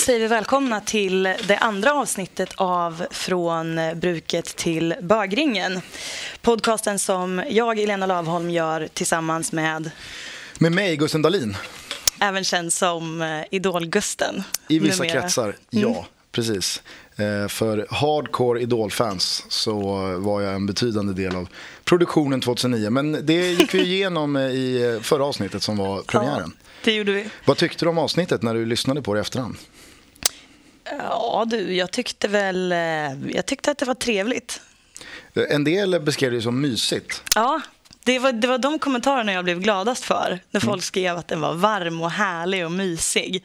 Säger vi välkomna till det andra avsnittet av Från bruket till bögringen. Podcasten som jag, Elena Lavholm, gör tillsammans med... Med mig, Gusten Dahlin. Även känd som eh, Idol-Gusten. I vissa numera. kretsar, ja. Mm. Precis. Eh, för hardcore Idol-fans så var jag en betydande del av produktionen 2009. Men det gick vi igenom i förra avsnittet som var premiären. Ja. Det gjorde vi. Vad tyckte du om avsnittet när du lyssnade på det i efterhand? Ja du, jag tyckte väl, eh, jag tyckte att det var trevligt. En del beskrev det som mysigt. Ja, det var, det var de kommentarerna jag blev gladast för. När folk mm. skrev att den var varm och härlig och mysig.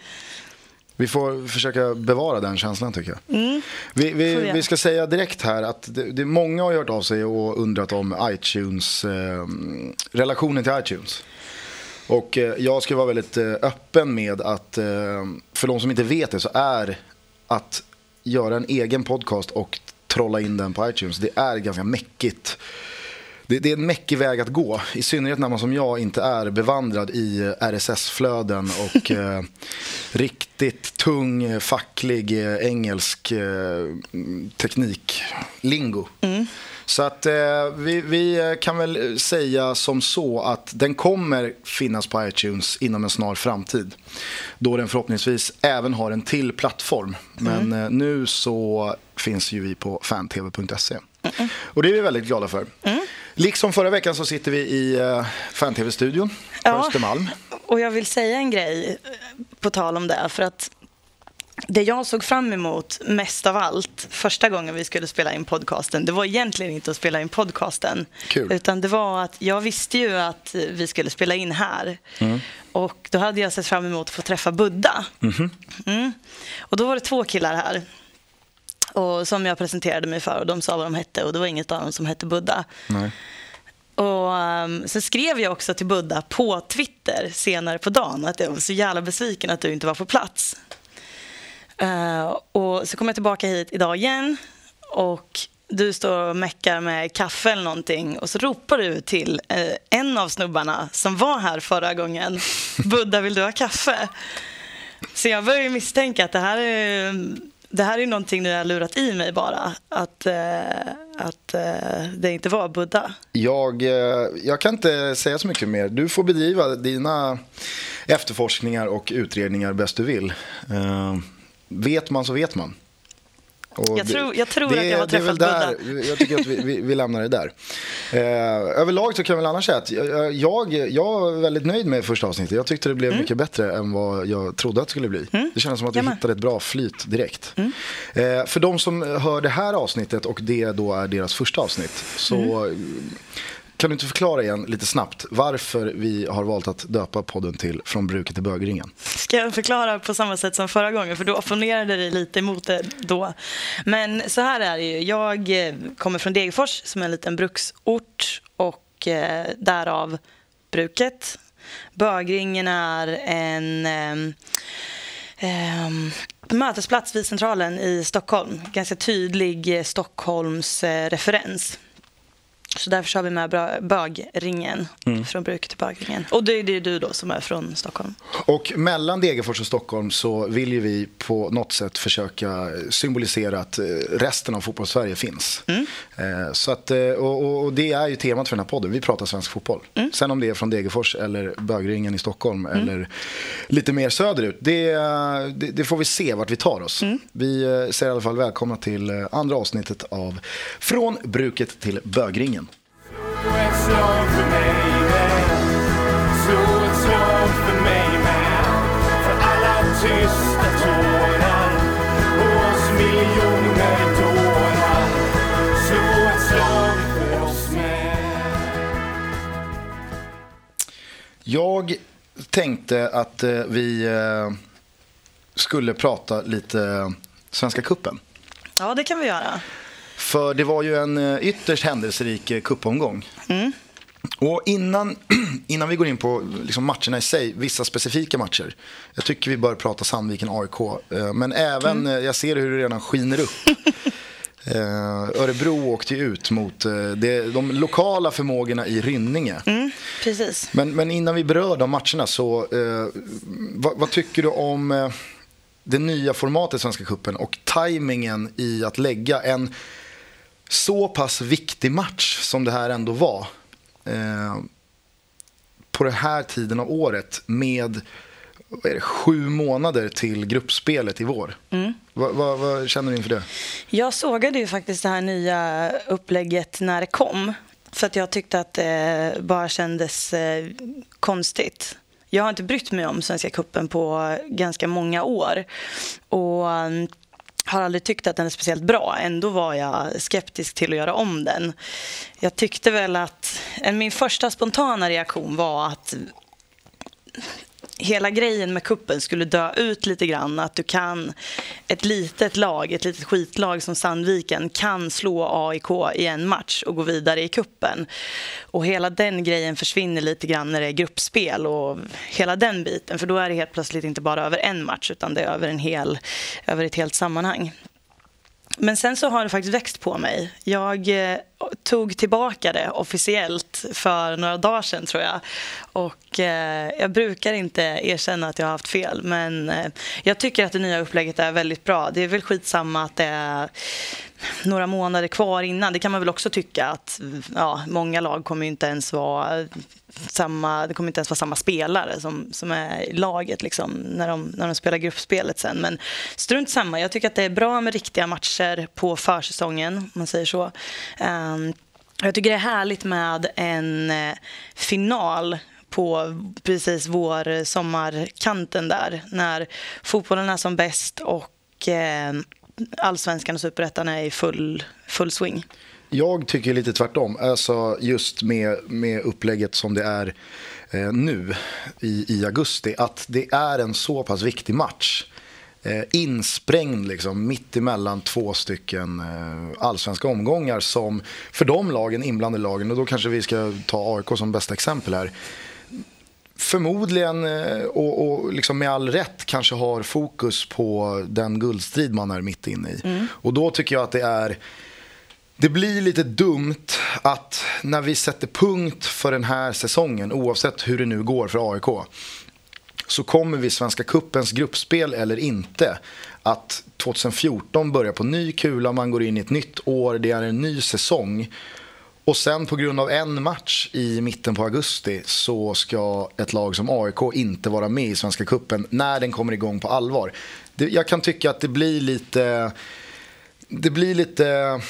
Vi får försöka bevara den känslan tycker jag. Mm. Vi, vi, vi, ska säga direkt här att det, det, många har hört av sig och undrat om iTunes, eh, relationen till iTunes. Och eh, jag ska vara väldigt eh, öppen med att, för de som inte vet det, så är att göra en egen podcast och trolla in den på iTunes, det är ganska mäckigt. Det, det, är en mäckig väg att gå, i synnerhet när man som jag inte är bevandrad i RSS-flöden och eh, riktigt tung facklig eh, engelsk eh, tekniklingo. Mm. Så att eh, vi, vi, kan väl säga som så att den kommer finnas på iTunes inom en snar framtid. Då den förhoppningsvis även har en till plattform. Men mm. eh, nu så finns ju vi på fantv.se. Mm. Och det är vi väldigt glada för. Mm. Liksom förra veckan så sitter vi i uh, fan-tv-studion på ja, Östermalm. Och jag vill säga en grej på tal om det. För att det jag såg fram emot mest av allt första gången vi skulle spela in podcasten, det var egentligen inte att spela in podcasten. Kul. Utan det var att jag visste ju att vi skulle spela in här. Mm. Och då hade jag sett fram emot att få träffa Buddha. Mm. Mm. Och då var det två killar här. Och som jag presenterade mig för och de sa vad de hette och det var inget av dem som hette Buddha. Nej. Och um, Sen skrev jag också till Buddha på Twitter senare på dagen att jag var så jävla besviken att du inte var på plats. Uh, och Så kom jag tillbaka hit idag igen och du står och meckar med kaffe eller någonting och så ropar du till uh, en av snubbarna som var här förra gången. Buddha, vill du ha kaffe? Så jag börjar misstänka att det här är det här är någonting ni har lurat i mig bara, att, eh, att eh, det inte var Buddha. Jag, eh, jag kan inte säga så mycket mer. Du får bedriva dina efterforskningar och utredningar bäst du vill. Eh, vet man så vet man. Och jag, tror, jag tror det, att jag har träffat där, Buddha. Jag tycker att vi, vi, vi lämnar det där. Eh, överlag så kan jag väl annars säga att jag, jag, jag var väldigt nöjd med första avsnittet. Jag tyckte det blev mm. mycket bättre än vad jag trodde att det skulle bli. Mm. Det kändes som att vi Jamen. hittade ett bra flyt direkt. Mm. Eh, för de som hör det här avsnittet och det då är deras första avsnitt så mm. Kan du inte förklara igen lite snabbt varför vi har valt att döpa podden till Från bruket till bögringen? Ska jag förklara på samma sätt som förra gången? För du opponerade dig lite emot det då. Men så här är det ju. Jag eh, kommer från Degerfors som är en liten bruksort och eh, därav bruket. Bögringen är en eh, eh, mötesplats vid Centralen i Stockholm. Ganska tydlig eh, eh. Så därför har vi med bögringen, mm. från bruk till bögringen. Och det är det du då som är från Stockholm. Och mellan Degerfors och Stockholm så vill ju vi på något sätt försöka symbolisera att eh, resten av fotbollssverige finns. Mm. Eh, så att, eh, och, och, det är ju temat för den här podden, vi pratar svensk fotboll. Mm. Sen om det är från Degerfors eller bögringen i Stockholm mm. eller lite mer söderut, det, det, det, får vi se vart vi tar oss. Mm. Vi säger i alla fall välkomna till andra avsnittet av Från bruket till bögringen ett slag för mig med Slå ett slag för mig med För alla tysta tårar Och oss miljoner dårar Slå ett slag för oss med Jag tänkte att eh, vi eh, skulle prata lite Svenska kuppen. Ja, det kan vi göra. För det var ju en eh, ytterst händelserik eh, cupomgång. Mm. Och innan, innan vi går in på liksom matcherna i sig, vissa specifika matcher. Jag tycker vi bör prata Sandviken-AIK. Eh, men även, mm. jag ser hur det redan skiner upp. Örebro åkte ut mot de lokala förmågorna i Rynninge. Mm, precis. Men, men innan vi berör de matcherna så, vad, vad tycker du om det nya formatet Svenska Cupen och tajmingen i att lägga en så pass viktig match som det här ändå var eh, på den här tiden av året med det, sju månader till gruppspelet i vår. Mm. Vad, vad, vad, känner du inför det? Jag sågade ju faktiskt det här nya upplägget när det kom. För att jag tyckte att det bara kändes eh, konstigt. Jag har inte brytt mig om Svenska kuppen på ganska många år. Och mm, har aldrig tyckt att den är speciellt bra. Ändå var jag skeptisk till att göra om den. Jag tyckte väl att... Min första spontana reaktion var att hela grejen med kuppen skulle dö ut lite grann. Att du kan, ett litet lag, ett litet skitlag som Sandviken kan slå AIK i en match och gå vidare i kuppen. Och hela den grejen försvinner lite grann när det är gruppspel och hela den biten. För då är det helt plötsligt inte bara över en match utan det är över, en hel, över ett helt sammanhang. Men sen så har det faktiskt växt på mig. Jag eh, tog tillbaka det officiellt för några dagar sedan tror jag. Och eh, jag brukar inte erkänna att jag har haft fel men eh, jag tycker att det nya upplägget är väldigt bra. Det är väl skitsamma att det är några månader kvar innan. Det kan man väl också tycka att ja, många lag kommer inte ens vara samma, det kommer inte ens vara samma spelare som, som är i laget liksom, när, de, när de spelar gruppspelet sen. Men strunt samma, jag tycker att det är bra med riktiga matcher på försäsongen, om man säger så. Eh, Ehm, jag tycker det är härligt med en eh, final på precis vår eh, sommarkanten där när fotbollen är som bäst och ehm, allsvenskan och superettan är i full, full swing. Jag tycker lite tvärtom. Alltså just med, med upplägget som det är eh, nu i, i augusti. Att det är en så pass viktig match. Eh, insprängd liksom, mitt emellan två stycken eh, allsvenska omgångar som för de lagen, inblandade lagen, och då kanske vi ska ta AIK som bästa exempel här förmodligen eh, och, och liksom med all rätt kanske har fokus på den guldstrid man är mitt inne i. Mm. Och då tycker jag att det är det blir lite dumt att när vi sätter punkt för den här säsongen, oavsett hur det nu går för AIK, så kommer vi Svenska Kuppens gruppspel eller inte att 2014 börja på ny kula, man går in i ett nytt år, det är en ny säsong. Och sen på grund av en match i mitten på augusti så ska ett lag som AIK inte vara med i Svenska Kuppen när den kommer igång på allvar. jag kan tycka att det blir lite... Det blir lite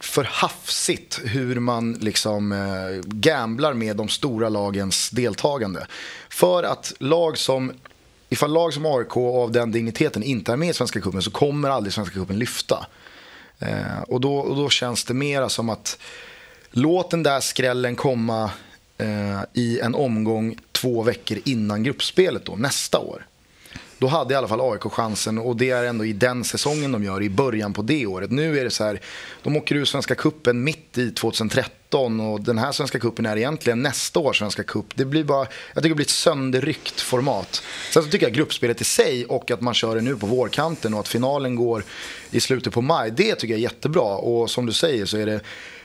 för hafsigt hur man liksom eh, gamblar med de stora lagens deltagande. För att lag som ifall lag som AIK av den digniteten inte är med i Svenska Cupen så kommer aldrig Svenska Cupen lyfta. Eh, och, då, och då känns det mera som att låt den där skrällen komma eh, i en omgång två veckor innan gruppspelet då, nästa år. Då hade i alla fall AIK chansen och det är ändå i den säsongen de gör, i början på det året. Nu är det så här, de åker ur Svenska Kuppen mitt i 2013 och den här Svenska Kuppen är egentligen nästa års Svenska Cup. Det blir bara, jag tycker det blir ett sönderryckt format. Sen så tycker jag gruppspelet i sig och att man kör det nu på vårkanten och att finalen går i slutet på maj, det tycker jag är jättebra. Och som du säger så är det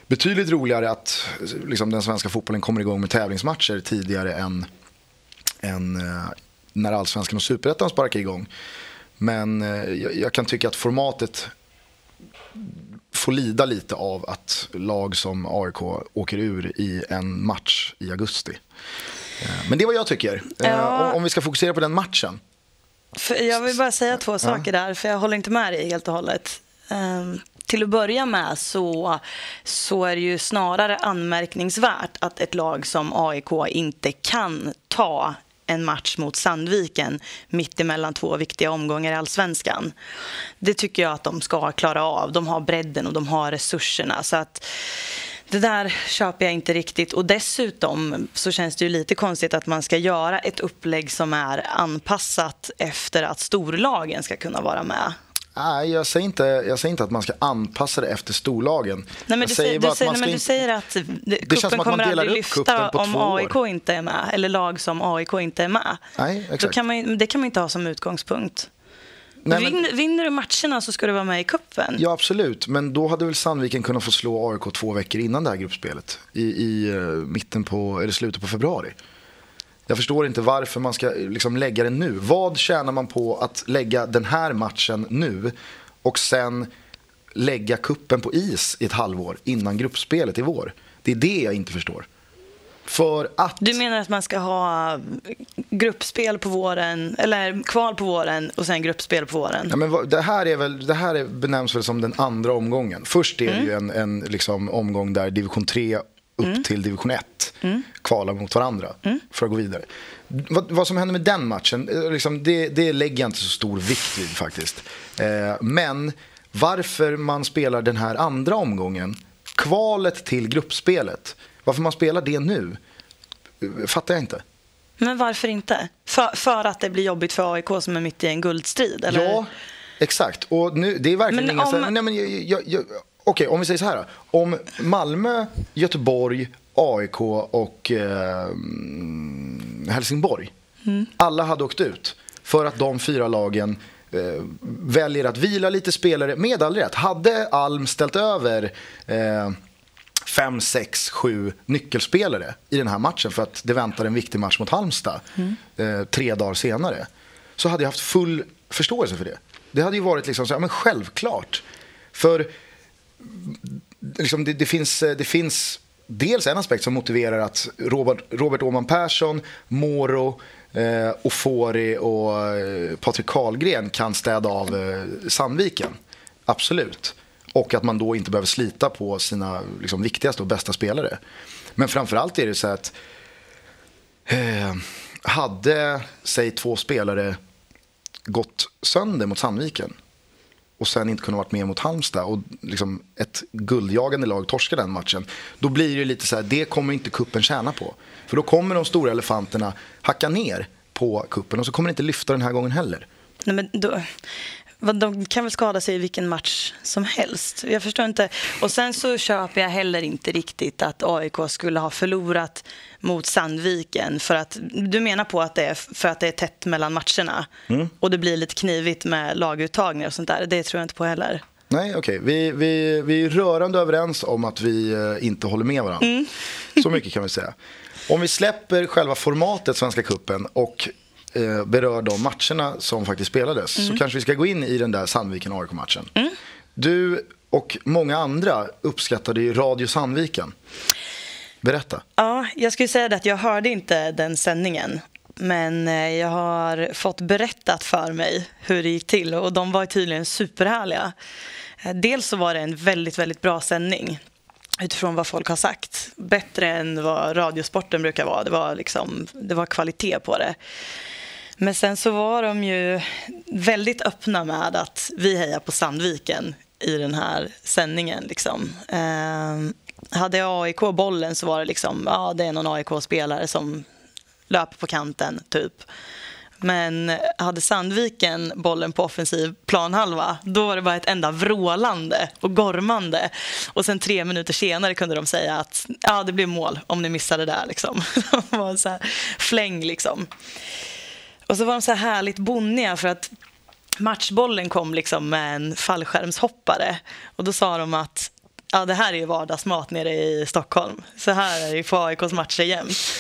betydligt roligare att liksom, den svenska fotbollen kommer igång med tävlingsmatcher tidigare än, än eh, när allsvenskan och superettan sparkar igång. Men eh, jag, jag, kan tycka att formatet får lida lite av att lag som AIK åker ur i en match i augusti. Eh, men det är vad jag tycker. Eh, ja. Om, om vi ska fokusera på den matchen. För jag vill bara säga två saker där, för jag håller inte med dig helt och hållet. Um, till att börja med så, så är det ju snarare anmärkningsvärt att ett lag som AIK inte kan ta en match mot Sandviken mitt emellan två viktiga omgångar i allsvenskan. Det tycker jag att de ska klara av. De har bredden och de har resurserna. Så att det där köper jag inte riktigt. Och dessutom så känns det ju lite konstigt att man ska göra ett upplägg som är anpassat efter att storlagen ska kunna vara med. Nej, jag säger, inte, jag säger inte att man ska anpassa det efter storlagen. Nej, men du, säger, du, säger, nej, men du säger att kuppen kommer aldrig lyfta om AIK år. inte är med, eller lag som AIK inte är med. Nej, exakt. Kan man, det kan man inte ha som utgångspunkt. Nej, men, Vin, vinner du matcherna så ska du vara med i kuppen. Ja, absolut. Men då hade väl Sandviken kunnat få slå AIK två veckor innan det här gruppspelet. I, i uh, mitten på, eller slutet på februari. Jag förstår inte varför man ska liksom lägga den nu. Vad tjänar man på att lägga den här matchen nu och sen lägga kuppen på is i ett halvår innan gruppspelet i vår? Det är det jag inte förstår. För att... Du menar att man ska ha gruppspel på våren, eller kval på våren och sen gruppspel på våren? Ja, men det här, är väl, det här benämns väl som den andra omgången. Först är det mm. ju en, en liksom omgång där division 3 upp mm. till division 1 mm. kvalar mot varandra mm. för att gå vidare. Vad, vad, som händer med den matchen, eh, liksom, det, det lägger jag inte så stor vikt vid faktiskt. Eh, men varför man spelar den här andra omgången, kvalet till gruppspelet, varför man spelar det nu, fattar jag inte. Men varför inte? För, för att det blir jobbigt för AIK som är mitt i en guldstrid? Eller? Ja, exakt. Och nu, det är verkligen men inga... Om... Nej, men jag, jag, jag, Okej, om vi säger så här. Om Malmö, Göteborg, AIK och eh, Helsingborg mm. alla hade åkt ut för att de fyra lagen eh, väljer att vila lite spelare, med all rätt. Hade Alm ställt över eh, fem, sex, sju nyckelspelare i den här matchen för att det väntar en viktig match mot Halmstad mm. eh, tre dagar senare så hade jag haft full förståelse för det. Det hade ju varit liksom så, ja, men självklart. För liksom, det, det, finns, eh, det finns dels en aspekt som motiverar att Robert, Robert Åman Persson, Moro, eh, Ofori och eh, Patrik Karlgren kan städa av eh, Sandviken. Absolut. Och att man då inte behöver slita på sina liksom, viktigaste och bästa spelare. Men framförallt är det så att eh, hade, säg två spelare gått sönder mot Sandviken och sen inte kunnat vara med mot Halmstad och liksom ett guldjagande lag torskar den matchen. Då blir det lite så här, det kommer inte kuppen tjäna på. För då kommer de stora elefanterna hacka ner på kuppen och så kommer det inte lyfta den här gången heller. Nej, men då, de kan väl skada sig i vilken match som helst. Jag förstår inte. Och sen så köper jag heller inte riktigt att AIK skulle ha förlorat mot Sandviken. För att, du menar på att det är för att det är tätt mellan matcherna mm. och det blir lite knivigt med laguttagningar och sånt där. Det tror jag inte på heller. Nej, okej. Okay. Vi, vi, vi är rörande överens om att vi eh, inte håller med varandra. Mm. Så mycket kan vi säga. Om vi släpper själva formatet Svenska Kuppen och eh, berör de matcherna som faktiskt spelades mm. så kanske vi ska gå in i den där Sandviken-AIK-matchen. Mm. Du och många andra uppskattade ju Radio Sandviken. Berätta. Ja, jag skulle säga att jag hörde inte den sändningen. Men eh, jag har fått berättat för mig hur det gick till och de var tydligen superhärliga. Eh, dels så var det en väldigt, väldigt bra sändning utifrån vad folk har sagt. Bättre än vad Radiosporten brukar vara. Det var, liksom, det var kvalitet på det. Men sen så var de ju väldigt öppna med att vi hejar på Sandviken i den här sändningen. Liksom. Eh, hade AIK bollen så var det liksom, ja det är någon AIK-spelare som löper på kanten, typ. Men hade Sandviken bollen på offensiv planhalva då var det bara ett enda vrålande och gormande. Och sen tre minuter senare kunde de säga att ja, det blir mål om ni missade där. Liksom. Det var en så här fläng liksom. Och så var de så här härligt bonniga för att matchbollen kom liksom med en fallskärmshoppare. Och då sa de att ja, det här är vardagsmat nere i Stockholm. Så här är det på AIKs matcher jämt.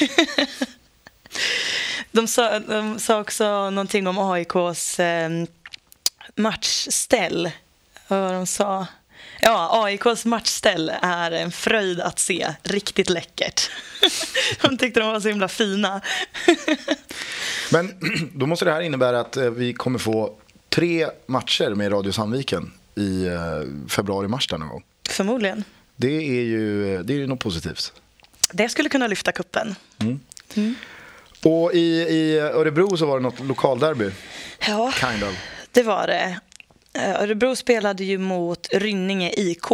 de, sa, de sa också någonting om AIKs eh, matchställ. Vad var de sa? Ja, AIKs matchställ är en fröjd att se. Riktigt läckert. De tyckte de var så himla fina. Men då måste det här innebära att eh, vi kommer få tre matcher med Radio Sandviken i eh, februari-mars någon gång. Förmodligen. Det är ju det är ju något positivt. Det skulle kunna lyfta kuppen. Mm. Mm. Och i, i Örebro så var det något lokalderby. Ja, kind of. det var det. Eh, Örebro spelade ju mot Rynninge IK.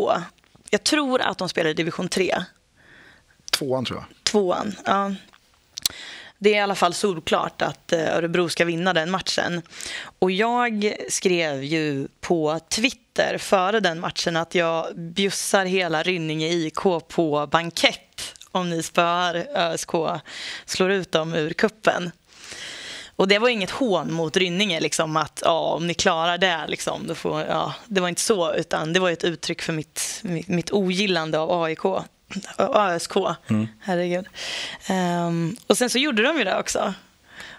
Jag tror att de spelade i division 3. Tvåan, tror jag. Tvåan, ja. Det är i alla fall solklart att eh, Örebro ska vinna den matchen. Och jag skrev ju på Twitter före den matchen att jag bjussar hela Rynninge IK på bankett om ni spöar ÖSK, slår ut dem ur kuppen. Och det var inget hån mot Rynninge, liksom, att ja, om ni klarar det, liksom, då får, ja, det var inte så, utan det var ett uttryck för mitt, mitt, mitt ogillande av AIK. ÖSK, mm. herregud. Um, och sen så gjorde de ju det också.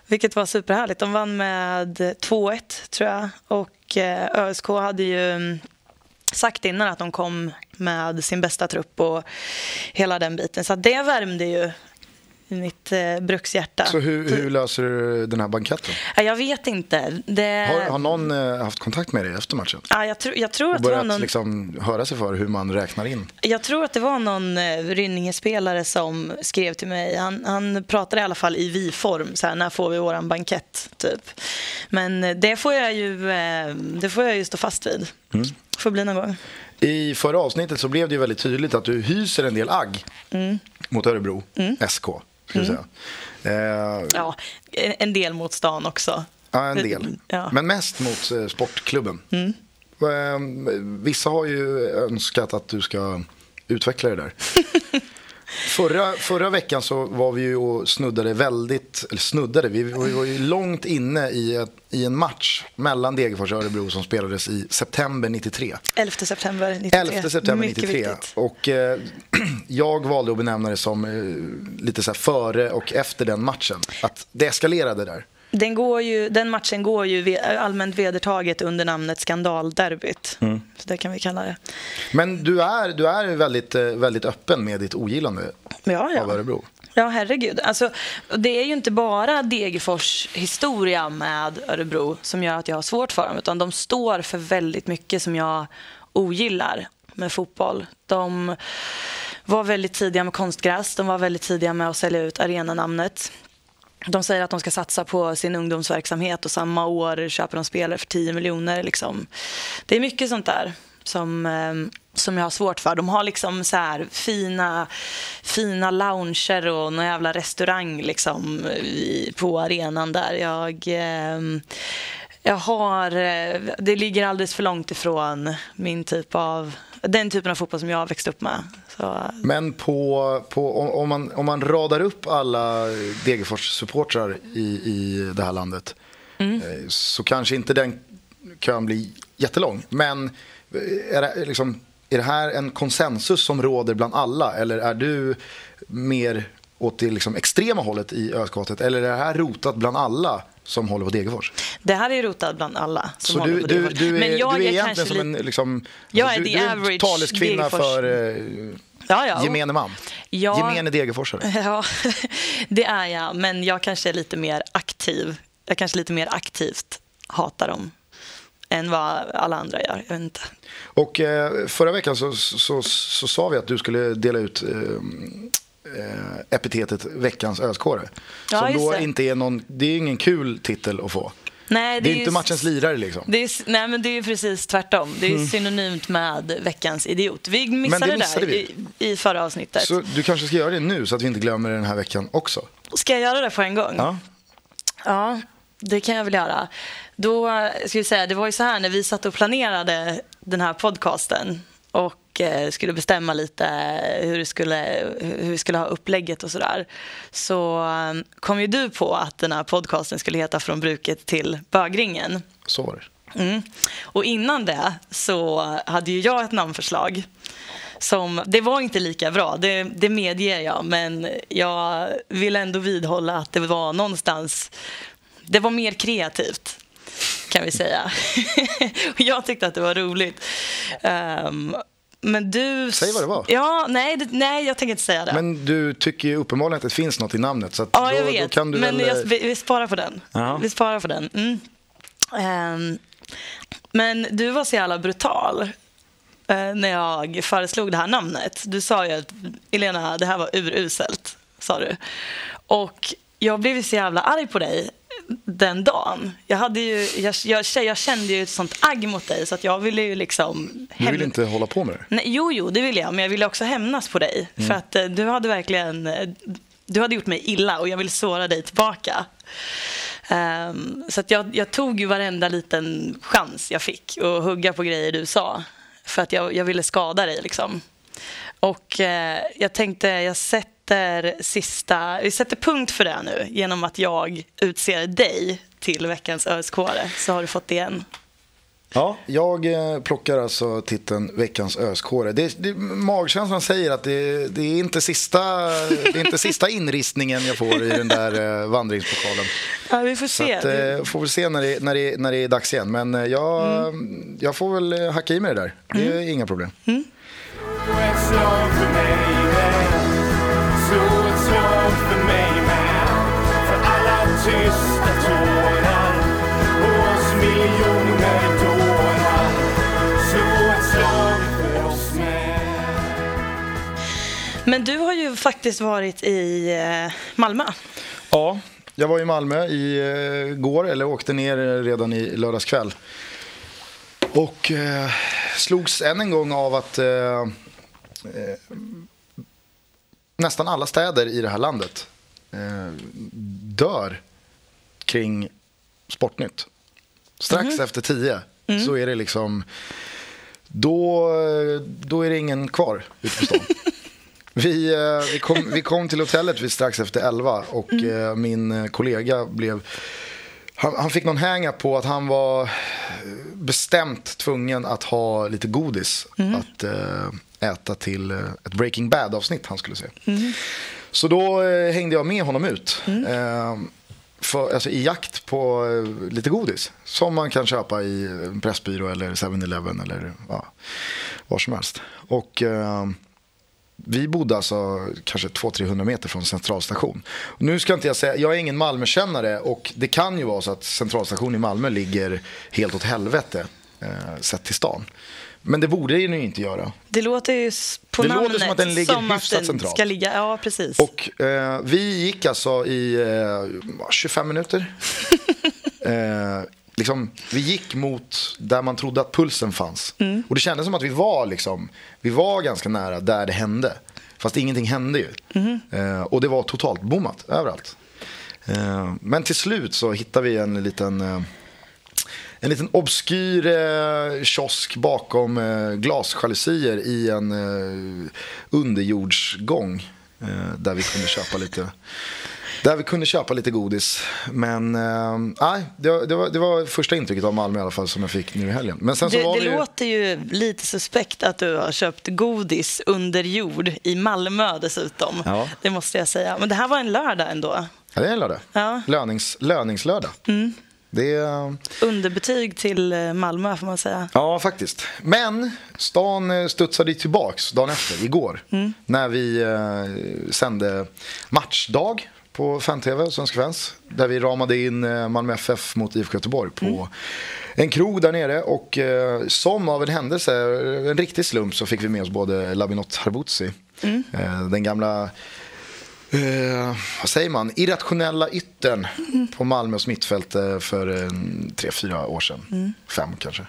Vilket var superhärligt. De vann med 2-1 tror jag. Och eh, ÖSK hade ju mm, sagt innan att de kom med sin bästa trupp och hela den biten. Så det värmde ju i mitt eh, brukshjärta. Så hur, hur, löser du den här banketten? Jag vet inte. Det... Har, har någon eh, haft kontakt med dig efter matchen? Ja, jag, tro, jag tror att börjat det var någon... liksom höra sig för hur man räknar in? Jag tror att det var någon eh, Rynninge-spelare som skrev till mig. Han, han pratade i alla fall i vi-form, så här, när får vi våran bankett? Typ. Men eh, det får jag ju, eh, det får jag ju stå fast vid. Mm. får bli någon gång. I förra avsnittet så blev det ju väldigt tydligt att du hyser en del agg mm. mot Örebro mm. SK. Mm. Eh, ja, en del mot stan också. Ja, en del. Ja. Men mest mot eh, sportklubben. Mm. Eh, vissa har ju önskat att du ska utveckla det där. Förra, förra veckan så var vi ju och snuddade väldigt, eller snuddade, vi var ju långt inne i, ett, i en match mellan Degerfors och Örebro som spelades i september 93. 11 september 93. 11 september 93. Och eh, jag valde att benämna det som eh, lite så här före och efter den matchen. Att det eskalerade där. Den, går ju, den matchen går ju allmänt vedertaget under namnet skandalderbyt. Mm. Så det kan vi kalla det. Men du är, du är väldigt, eh, väldigt öppen med ditt ogillande ja, ja. av Örebro. Ja, herregud. Alltså, det är ju inte bara Degerfors historia med Örebro som gör att jag har svårt för dem. Utan de står för väldigt mycket som jag ogillar med fotboll. De var väldigt tidiga med konstgräs. De var väldigt tidiga med att sälja ut arenanamnet. De säger att de ska satsa på sin ungdomsverksamhet och samma år köper de spelare för 10 miljoner. Liksom. Det är mycket sånt där som, ehm, som jag har svårt för. De har liksom så här fina, fina lounger och någon jävla restaurang liksom på arenan där. Jag, eh, jag har, eh, det ligger alldeles för långt ifrån min typ av, den typen av fotboll som jag har växt upp med. Så. Men på, på, om, man, om man radar upp alla Degerfors-supportrar i, i det här landet mm. Eh, så kanske inte den kön blir jättelång. Men eh, är det, liksom, är det här en konsensus som råder bland alla eller är du mer åt det liksom extrema hållet i östkottet eller är det här rotat bland alla som håller på Degerfors? Det här är rotat bland alla som Så håller du, på Degerfors. Du, du Men jag du är, är egentligen som en... Liksom, jag alltså, är du, the average du är taleskvinna Degerfors. för eh, ja, ja. gemene man. Ja, gemene Degerforsare. Ja, det är jag. Men jag kanske är lite mer aktiv. Jag kanske lite mer aktivt hatar dem än vad alla andra gör. Jag inte. Och eh, förra veckan så, så, så, så, sa vi att du skulle dela ut eh, eh, epitetet veckans öskåre. Ja, som då det. inte är någon, det är ingen kul titel att få. Nej, det, det är, är inte matchens lirare liksom. Det är, nej, men det är precis tvärtom. Det är mm. synonymt med veckans idiot. Vi missade det, missade där vi. I, i förra avsnittet. Så du kanske ska göra det nu så att vi inte glömmer det den här veckan också? Ska jag göra det på en gång? Ja. Ja, det kan jag väl göra. Då ska vi säga, det var ju så här när vi satt och planerade den här podcasten och eh, skulle bestämma lite hur, det skulle, hur vi skulle ha upplägget och sådär så eh, kom ju du på att den här podcasten skulle heta Från bruket till bögringen. Så var det. Mm. Och innan det så hade ju jag ett namnförslag. Som, det var inte lika bra, det, det medger jag men jag vill ändå vidhålla att det var någonstans det var mer kreativt kan vi säga. och jag tyckte att det var roligt. Um, men du... Säg vad det var. Ja, nej, det, nej, jag tänker inte säga det. Men du tycker ju uppenbarligen att det finns något i namnet. Så ja, jag då, vet. Då men väl... jag, vi, vi, sparar på den. Ja. Vi sparar på den. Mm. Um, men du var så jävla brutal uh, när jag föreslog det här namnet. Du sa ju att Elena, det här var uruselt, sa du. Och jag blev så jävla arg på dig den dagen. Jag, hade ju, jag, jag, jag, kände ju ett sånt agg mot dig så att jag ville ju liksom... Du vill inte hålla på med det? Nej, jo, jo, det ville jag. Men jag ville också hämnas på dig. Mm. För att eh, du hade verkligen... Eh, du hade gjort mig illa och jag ville såra dig tillbaka. Um, så att jag, jag, tog ju varenda liten chans jag fick att hugga på grejer du sa. För att jag, jag ville skada dig liksom. Och eh, jag tänkte, jag sätter sista, vi sätter punkt för det nu genom att jag utser dig till veckans öskåre så har du fått det igen. Ja, jag eh, plockar alltså titeln Veckans öskåre. Det, det, magkänslan säger att det, det, är inte sista, det är inte sista inristningen jag får i den där eh, vandringspokalen. Ja, vi får se. Att, får väl se när det, när, det, när det är dags igen. Men jag, mm. jag får väl hacka i mig det där. Det är mm. inga problem. Mm. Men du har ju faktiskt varit i eh, Malmö. Ja, jag var i Malmö i eh, går, eller åkte ner eh, redan i lördags kväll. Och eh, slogs än en gång av att eh, eh, nästan alla städer i det här landet eh, dör kring Sportnytt. Strax mm. efter tio mm. så är det liksom... Då, då är det ingen kvar ute på stan. vi, eh, vi, kom, vi kom till hotellet vid strax efter elva och mm. Eh, min kollega blev... Han, han fick någon hänga på att han var bestämt tvungen att ha lite godis mm. att äta till ett Breaking Bad-avsnitt han skulle se. Mm. Så då äh, hängde jag med honom ut. Äh, för, alltså, i jakt på lite godis. Som man kan köpa i en Pressbyrå eller 7-Eleven eller ja, var som helst. Och vi bodde alltså kanske 200-300 meter från centralstation. Nu ska inte jag säga, jag är ingen Malmökännare och det kan ju vara så att centralstationen i Malmö ligger helt åt helvete uh, sett till stan. Men det borde den ju inte göra. Det låter ju på det namnet låter som att den ligger som hyfsat centralt. Ska ligga, ja, precis. Och eh, vi gick alltså i eh, 25 minuter. eh, liksom, vi gick mot där man trodde att pulsen fanns. Mm. Och det kändes som att vi var, liksom, vi var ganska nära där det hände. Fast ingenting hände ju. Mm. Eh, och det var totalt bommat överallt. Eh, men till slut så hittade vi en liten eh, en liten obskyr eh, kiosk bakom eh, glasjalusier i en eh, underjordsgång. Eh, där vi kunde köpa lite där vi kunde köpa lite godis. Men eh, nej, det, det, var, det var första intrycket av Malmö i alla fall som jag fick nu i helgen. Men sen så det, var det ju... låter ju lite suspekt att du har köpt godis under jord i Malmö dessutom. Ja. Det måste jag säga. Men det här var en lördag ändå. Ja, det är en lördag. Ja. Lönings, löningslördag. Mm. Det är... Underbetyg till eh, Malmö får man säga. Ja, faktiskt. Men stan eh, studsade tillbaks dagen efter, igår. Mm. När vi eh, sände matchdag på fan-tv och Svenska fans. Där vi ramade in Malmö FF mot IFK Göteborg på mm. en krog där nere. Och eh, som av en händelse, en riktig slump, så fick vi med oss både Labinot Harbutsi. Mm. Eh, den gamla eh, vad säger man, irrationella yttern mm. på Malmös mittfält eh, för eh, tre, fyra år sedan. Mm. Fem kanske.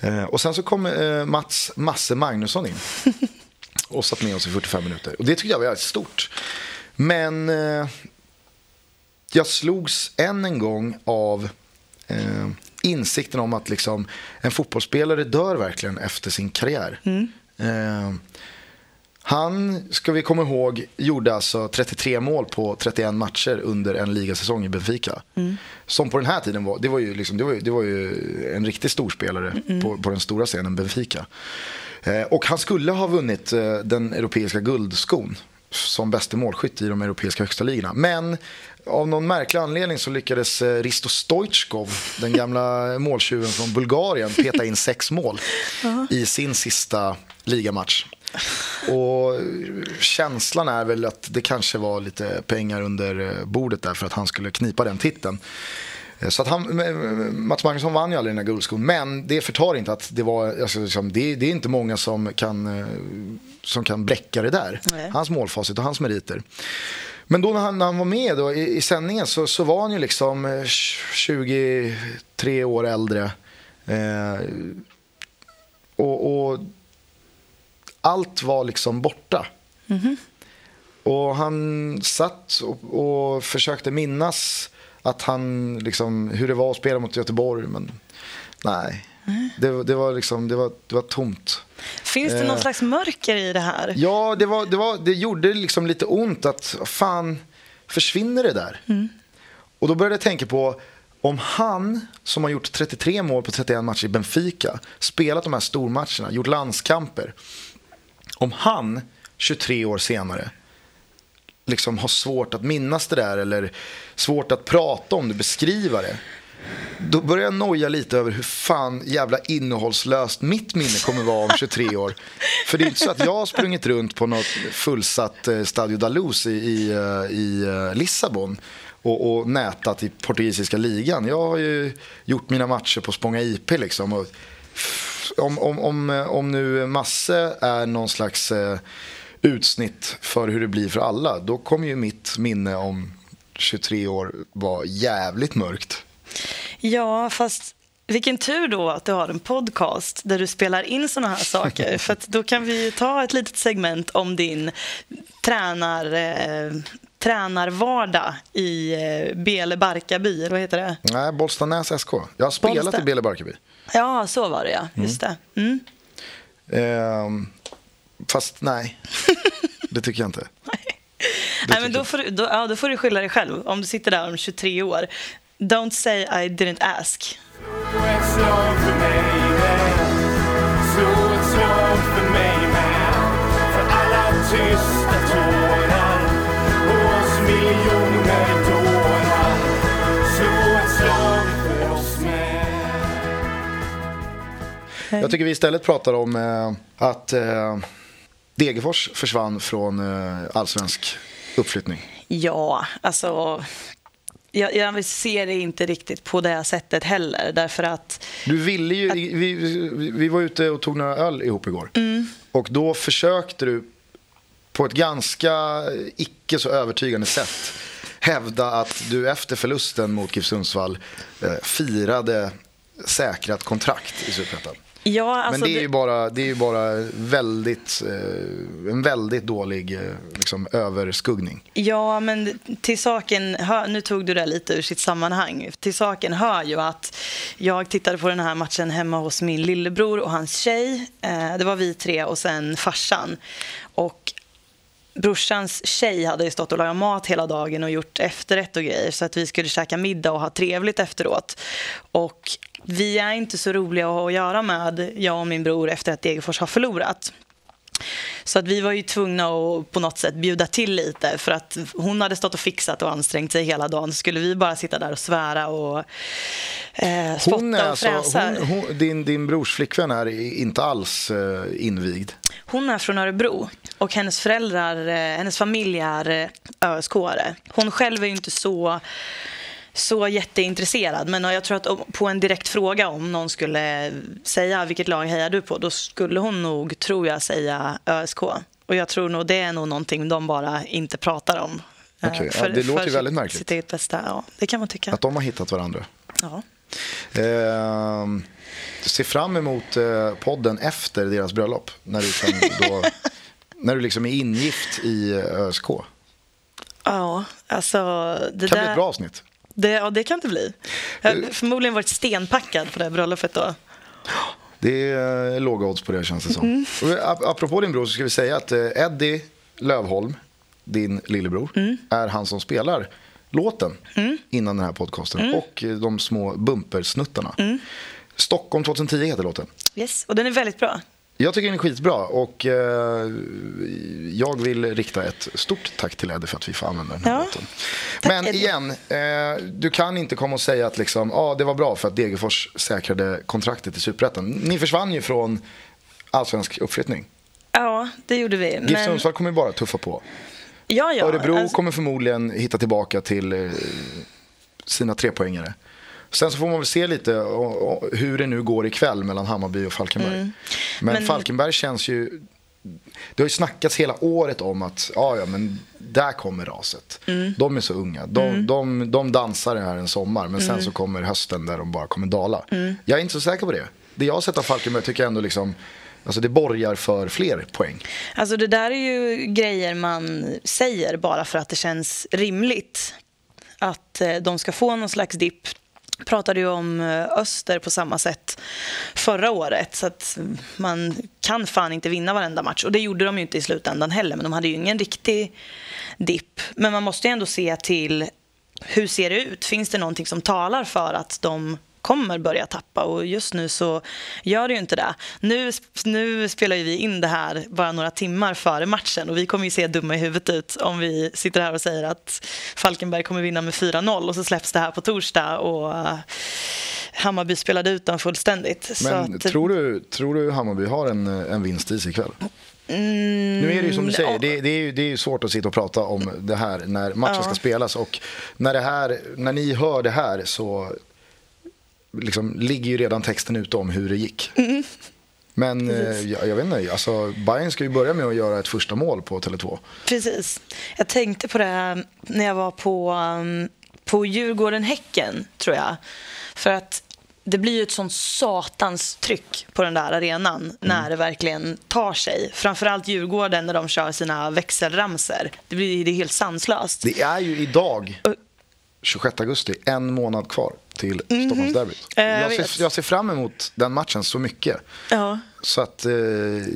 Eh, och sen så kom eh, Mats Masse Magnusson in och satt med oss i 45 minuter. Och det tyckte jag var stort. Men eh, jag slogs än en gång av insikten om att liksom, en fotbollsspelare dör verkligen efter sin karriär. Mm. Han, ska vi komma ihåg, gjorde alltså 33 mål på 31 matcher under en ligasäsong i Benfica. Mm. Som på den här tiden var, det var ju, liksom, det var ju, det var ju en riktig storspelare mm. på, på den stora scenen Benfica. Eh, och han skulle ha vunnit eh, den europeiska guldskon som bäste målskytt i de europeiska högsta ligorna. Men av någon märklig anledning så lyckades eh, Risto Stoichkov, den gamla måltjuven från Bulgarien, peta in sex mål i sin sista ligamatch. Och känslan är väl att det kanske var lite pengar under eh, bordet där för att han skulle knipa den titeln. Eh, så att han, Mats Magnusson vann ju aldrig den här guldskon. Men det förtar inte att det var, alltså, liksom, det, det, är inte många som kan, eh, som kan bräcka det där. Nej. Hans målfacit och hans meriter. Men då när han, när han var med då, i, i sändningen så, så var han ju liksom 23 år äldre. Eh, och, och allt var liksom borta. Mm -hmm. Och han satt och, och, försökte minnas att han, liksom, hur det var att spela mot Göteborg. Men nej, mm. det, det, var liksom, det, var, det var tomt. Finns det eh, någon slags mörker i det här? Ja, det, var, det, var, det gjorde liksom lite ont att fan, försvinner det där? Mm. Och då började jag tänka på Om han, som har gjort 33 mål på 31 matcher i Benfica, spelat de här stormatcherna, gjort landskamper. Om han, 23 år senare, liksom har svårt att minnas det där eller svårt att prata om det, beskriva det. Då börjar jag noja lite över hur fan jävla innehållslöst mitt minne kommer vara om 23 år. För det är inte så att jag har sprungit runt på något fullsatt eh, Stadio da Luz i, i, eh, i eh, Lissabon och, och nätat i portugisiska ligan. Jag har ju gjort mina matcher på Spånga IP liksom. Och om, om, om, om nu Masse är någon slags utsnitt för hur det blir för alla, då kommer ju mitt minne om 23 år vara jävligt mörkt. Ja, fast vilken tur då att du har en podcast där du spelar in såna här saker. För då kan vi ta ett litet segment om din tränar, eh, tränarvardag i eh, Bele Barkarby, eller vad heter det? Nej, Bollstanäs SK. Jag har spelat Bollsta. i Bele Barkarby. Ja, så var det ja. Just mm. det. Mm. Eh, fast nej, det tycker jag inte. Nej, men då får, du, då, ja, då får du skylla dig själv om du sitter där om 23 år. Don't say I didn't ask. Jag tycker vi istället pratar om eh, att eh, Degerfors försvann från eh, allsvensk uppflyttning. Ja, alltså jag, jag ser det inte riktigt på det sättet heller. Därför att... Du ville ju, att... vi, vi var ute och tog några öl ihop igår. Mm. Och då försökte du på ett ganska icke så övertygande sätt hävda att du efter förlusten mot GIF Sundsvall eh, firade säkrat kontrakt i Superettan. Ja, alltså Men det är, ju bara, det är ju bara väldigt, eh, en väldigt dålig eh, liksom, överskuggning. Ja, men till saken, hör, nu tog du det lite ur sitt sammanhang. Till saken hör ju att jag tittade på den här matchen hemma hos min lillebror och hans tjej. Eh, det var vi tre och sen farsan. Och brorsans tjej hade ju stått och lagat mat hela dagen och gjort efterrätt och grejer så att vi skulle käka middag och ha trevligt efteråt. Och vi är inte så roliga att göra med, jag och min bror, efter att Degerfors har förlorat. Så att vi var ju tvungna att på något sätt bjuda till lite för att hon hade stått och fixat och ansträngt sig hela dagen. Så skulle vi bara sitta där och svära och eh, spotta hon är och alltså- fräsa. Alltså, hon, hon, din, din brors flickvän är inte alls eh, invigd? Hon är från Örebro och hennes föräldrar, eh, hennes familj är eh, ösk -are. Hon själv är ju inte så så jätteintresserad. Men jag tror att på en direkt fråga om någon skulle säga vilket lag hejar du på, då skulle hon nog, tror jag, säga ÖSK. Och jag tror nog det är nog någonting de bara inte pratar om. Okay. För, ja, det låter ju väldigt märkligt. Sitt eget bästa. Ja, det kan man tycka. Att de har hittat varandra. Ja. Eh, se fram emot eh, podden efter deras bröllop. När du, då, när du liksom är ingift i ÖSK. Ja, alltså... Det kan där... bli ett bra avsnitt. Det, ja, det kan det bli. Jag har förmodligen varit stenpackad på det här bröllopet då. Det är låga odds på det känns det som. Mm. apropå din bror så ska vi säga att eh, Eddie Lövholm, din lillebror, mm. är han som spelar låten mm. innan den här podcasten mm. och de små bumpersnuttarna. Mm. Stockholm 2010 heter låten. Yes, och den är väldigt bra. Jag tycker den är skitbra och eh, jag vill rikta ett stort tack till Eddie för att vi får använda den här ja. låten. Men Eddie. igen, eh, du kan inte komma och säga att liksom, ah, det var bra för att Degerfors säkrade kontraktet i Superettan. Ni försvann ju från allsvensk uppflyttning. Ja, det gjorde vi. GIF men... Sundsvall kommer bara tuffa på. Ja, ja. Örebro alltså... kommer förmodligen hitta tillbaka till eh, sina trepoängare. Sen så får man väl se lite hur det nu går ikväll mellan Hammarby och Falkenberg. Mm. Men, men, Falkenberg känns ju... Det har ju snackats hela året om att ja, ja, men där kommer raset. Mm. De är så unga. De, mm. de, de dansar här en sommar men sen mm. så kommer hösten där de bara kommer dala. Mm. Jag är inte så säker på det. Det jag har sett av Falkenberg tycker jag ändå liksom Alltså det borgar för fler poäng. Alltså det där är ju grejer man säger bara för att det känns rimligt. Att eh, de ska få någon slags dipp pratade ju om eh, Öster på samma sätt förra året. Så att man kan fan inte vinna varenda match. Och det gjorde de ju inte i slutändan heller. Men de hade ju ingen riktig dipp. Men man måste ju ändå se till hur ser det ut? Finns det någonting som talar för att de kommer börja tappa och just nu så gör det ju inte det. Nu, nu spelar vi in det här bara några timmar före matchen och vi kommer ju se dumma i huvudet ut om vi sitter här och säger att Falkenberg kommer vinna med 4-0 och så släpps det här på torsdag och uh, Hammarby spelade ut dem fullständigt. Men att, tror, du, tror du Hammarby har en, en vinst i sig ikväll? Mm, nu är det ju som du säger, det, det, är ju, det är ju svårt att sitta och prata om det här när matchen ja. ska spelas. Och när, det här, när ni hör det här så liksom, ligger ju redan texten ute om hur det gick. Mm. Men eh, jag, jag, vet inte, alltså, Bayern ska ju börja med att göra ett första mål på Tele2. Precis. Jag tänkte på det när jag var på, um, på Djurgården-Häcken, tror jag. För att det blir ju ett sånt satans tryck på den där arenan mm. när det verkligen tar sig. Framförallt Djurgården när de kör sina växelramser. Det blir det är helt sanslöst. Det är ju idag, 26 augusti, en månad kvar till mm -hmm. Stockholmsderbyt. Äh, jag, ser, jag ser fram emot den matchen så mycket. Ja. Så att eh,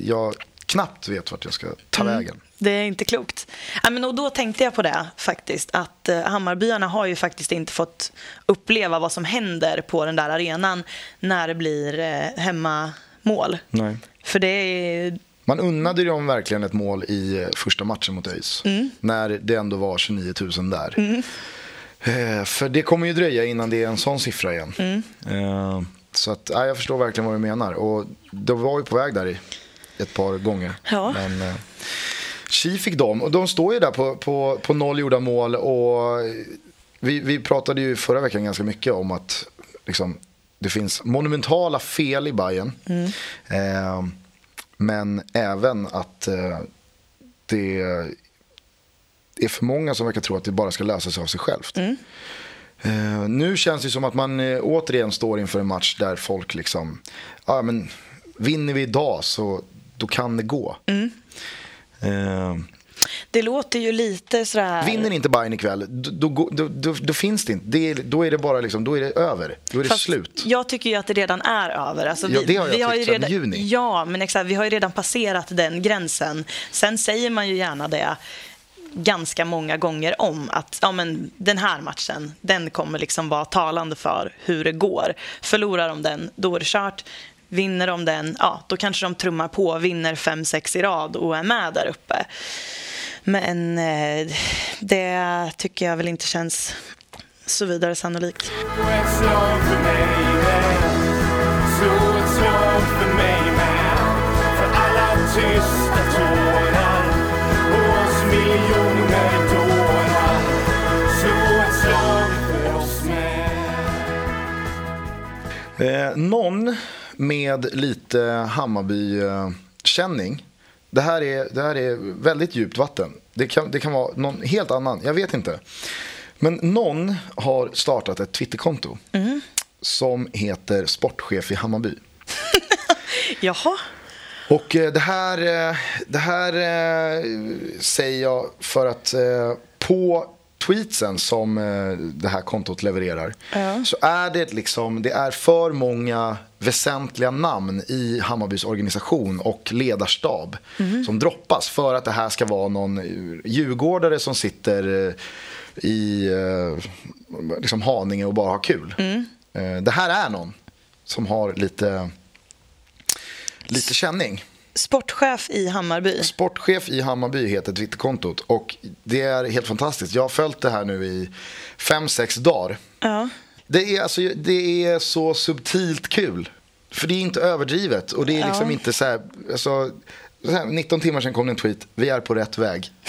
jag knappt vet vart jag ska ta mm. vägen. Det är inte klokt. Ja, men och då tänkte jag på det faktiskt. Att eh, Hammarbyarna har ju faktiskt inte fått uppleva vad som händer på den där arenan när det blir eh, hemmamål. Nej. För det är... Man unnade dem verkligen ett mål i eh, första matchen mot ÖIS. Mm. När det ändå var 29 000 där. Mm. Eh, för det kommer ju dröja innan det är en sån siffra igen. Mm. Eh, så att, ja, jag förstår verkligen vad du menar. Och det var ju på väg där i ett par gånger. Ja. Men eh, Chi fick dem. Och de står ju där på, på, på noll gjorda mål. Och vi, vi pratade ju förra veckan ganska mycket om att liksom, det finns monumentala fel i Bayern. Mm. Eh, men även att eh, det är för många som verkar tro att det bara ska lösa sig av sig självt. Mm. Uh, nu känns det som att man uh, återigen står inför en match där folk liksom, ja uh, men vinner vi idag så då kan det gå. Mm. Uh, det låter ju lite sådär... Vinner inte Bayern ikväll, då, då, då, då finns det inte. Det då är det bara liksom, då är det över. Då är det Fast slut. Jag tycker ju att det redan är över. Alltså vi, ja, det har jag vi har ju redan, juni. Ja, men exakt. Vi har ju redan passerat den gränsen. Sen säger man ju gärna det ganska många gånger om att ja, men den här matchen den kommer liksom vara talande för hur det går. Förlorar de den, då är det kört. Vinner de den, ja, då kanske de trummar på, vinner 5-6 i rad och är med där uppe. Men eh, det tycker jag väl inte känns så vidare sannolikt. Eh, någon med lite Hammarby-känning. Det här, är, det här är väldigt djupt vatten. Det kan, det kan vara någon helt annan, jag vet inte. Men någon har startat ett Twitterkonto mm. som heter Sportchef i Hammarby. Jaha. Och eh, det här, eh, det här eh, säger jag för att på tweetsen som det här kontot levererar ja. så är det liksom, det är för många väsentliga namn i Hammarbys organisation och ledarstab mm. som droppas för att det här ska vara någon djurgårdare som sitter i liksom Haninge och bara har kul. Mm. Det här är någon som har lite lite känning. Sportchef i Hammarby. Sportchef i Hammarby heter Twitterkontot. Och det är helt fantastiskt. Jag har följt det här nu i fem sex dagar. Ja. Det, är alltså, det är så subtilt kul. För det är inte överdrivet. Och det är liksom ja. inte så här, alltså, så här, 19 timmar sedan kom det en tweet. Vi är på rätt väg.